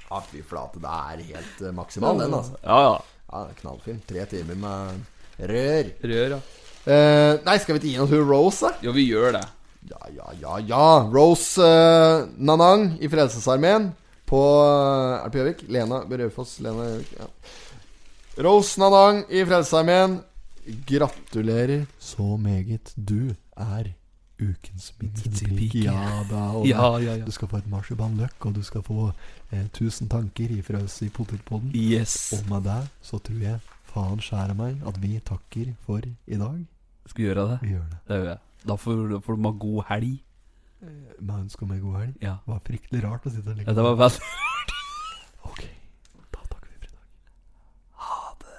Ja, fy flate. Det er helt eh, maksimal, den, altså. Ja, ja. Ja, Knallfilm. Tre timer med rør. Rør, ja. Eh, nei, skal vi ikke gi noe til Rose, da? Jo, vi gjør det. Ja, ja, ja, ja. Rose uh, Nanang i Frelsesarmeen på uh, Er det på Gjøvik? Lena Berøfoss. Lena Gjøvik. Ja. Rose Nanang i Frelsesarmeen. Gratulerer så meget. Du er ukens midtstillpike. Ja da. Og Ja, ja, ja. Du skal få et marsipanløk, og du skal få eh, 1000 tanker ifra oss i Potetpodden. Yes. Og med det så tror jeg faen skjærer meg at vi takker for i dag. Skal vi gjøre det? Vi gjør det. Det gjør jeg. Da får, da får du ha god helg. Med ønske om ei god helg. Ja. Det var fryktelig rart å sitte og ja det var veldig Ok, da takker vi for i dag. Ha det.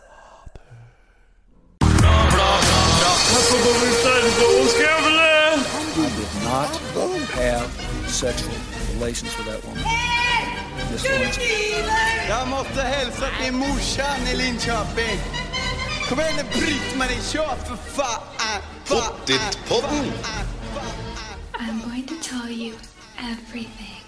Who did not have sexual relations with that woman? Miss Lewinsky. Jag måste hälsa till morsan i Linköping. Kom igen nu Britt-Marie, kör för fan! Pottitpodden! I'm going to tell you everything.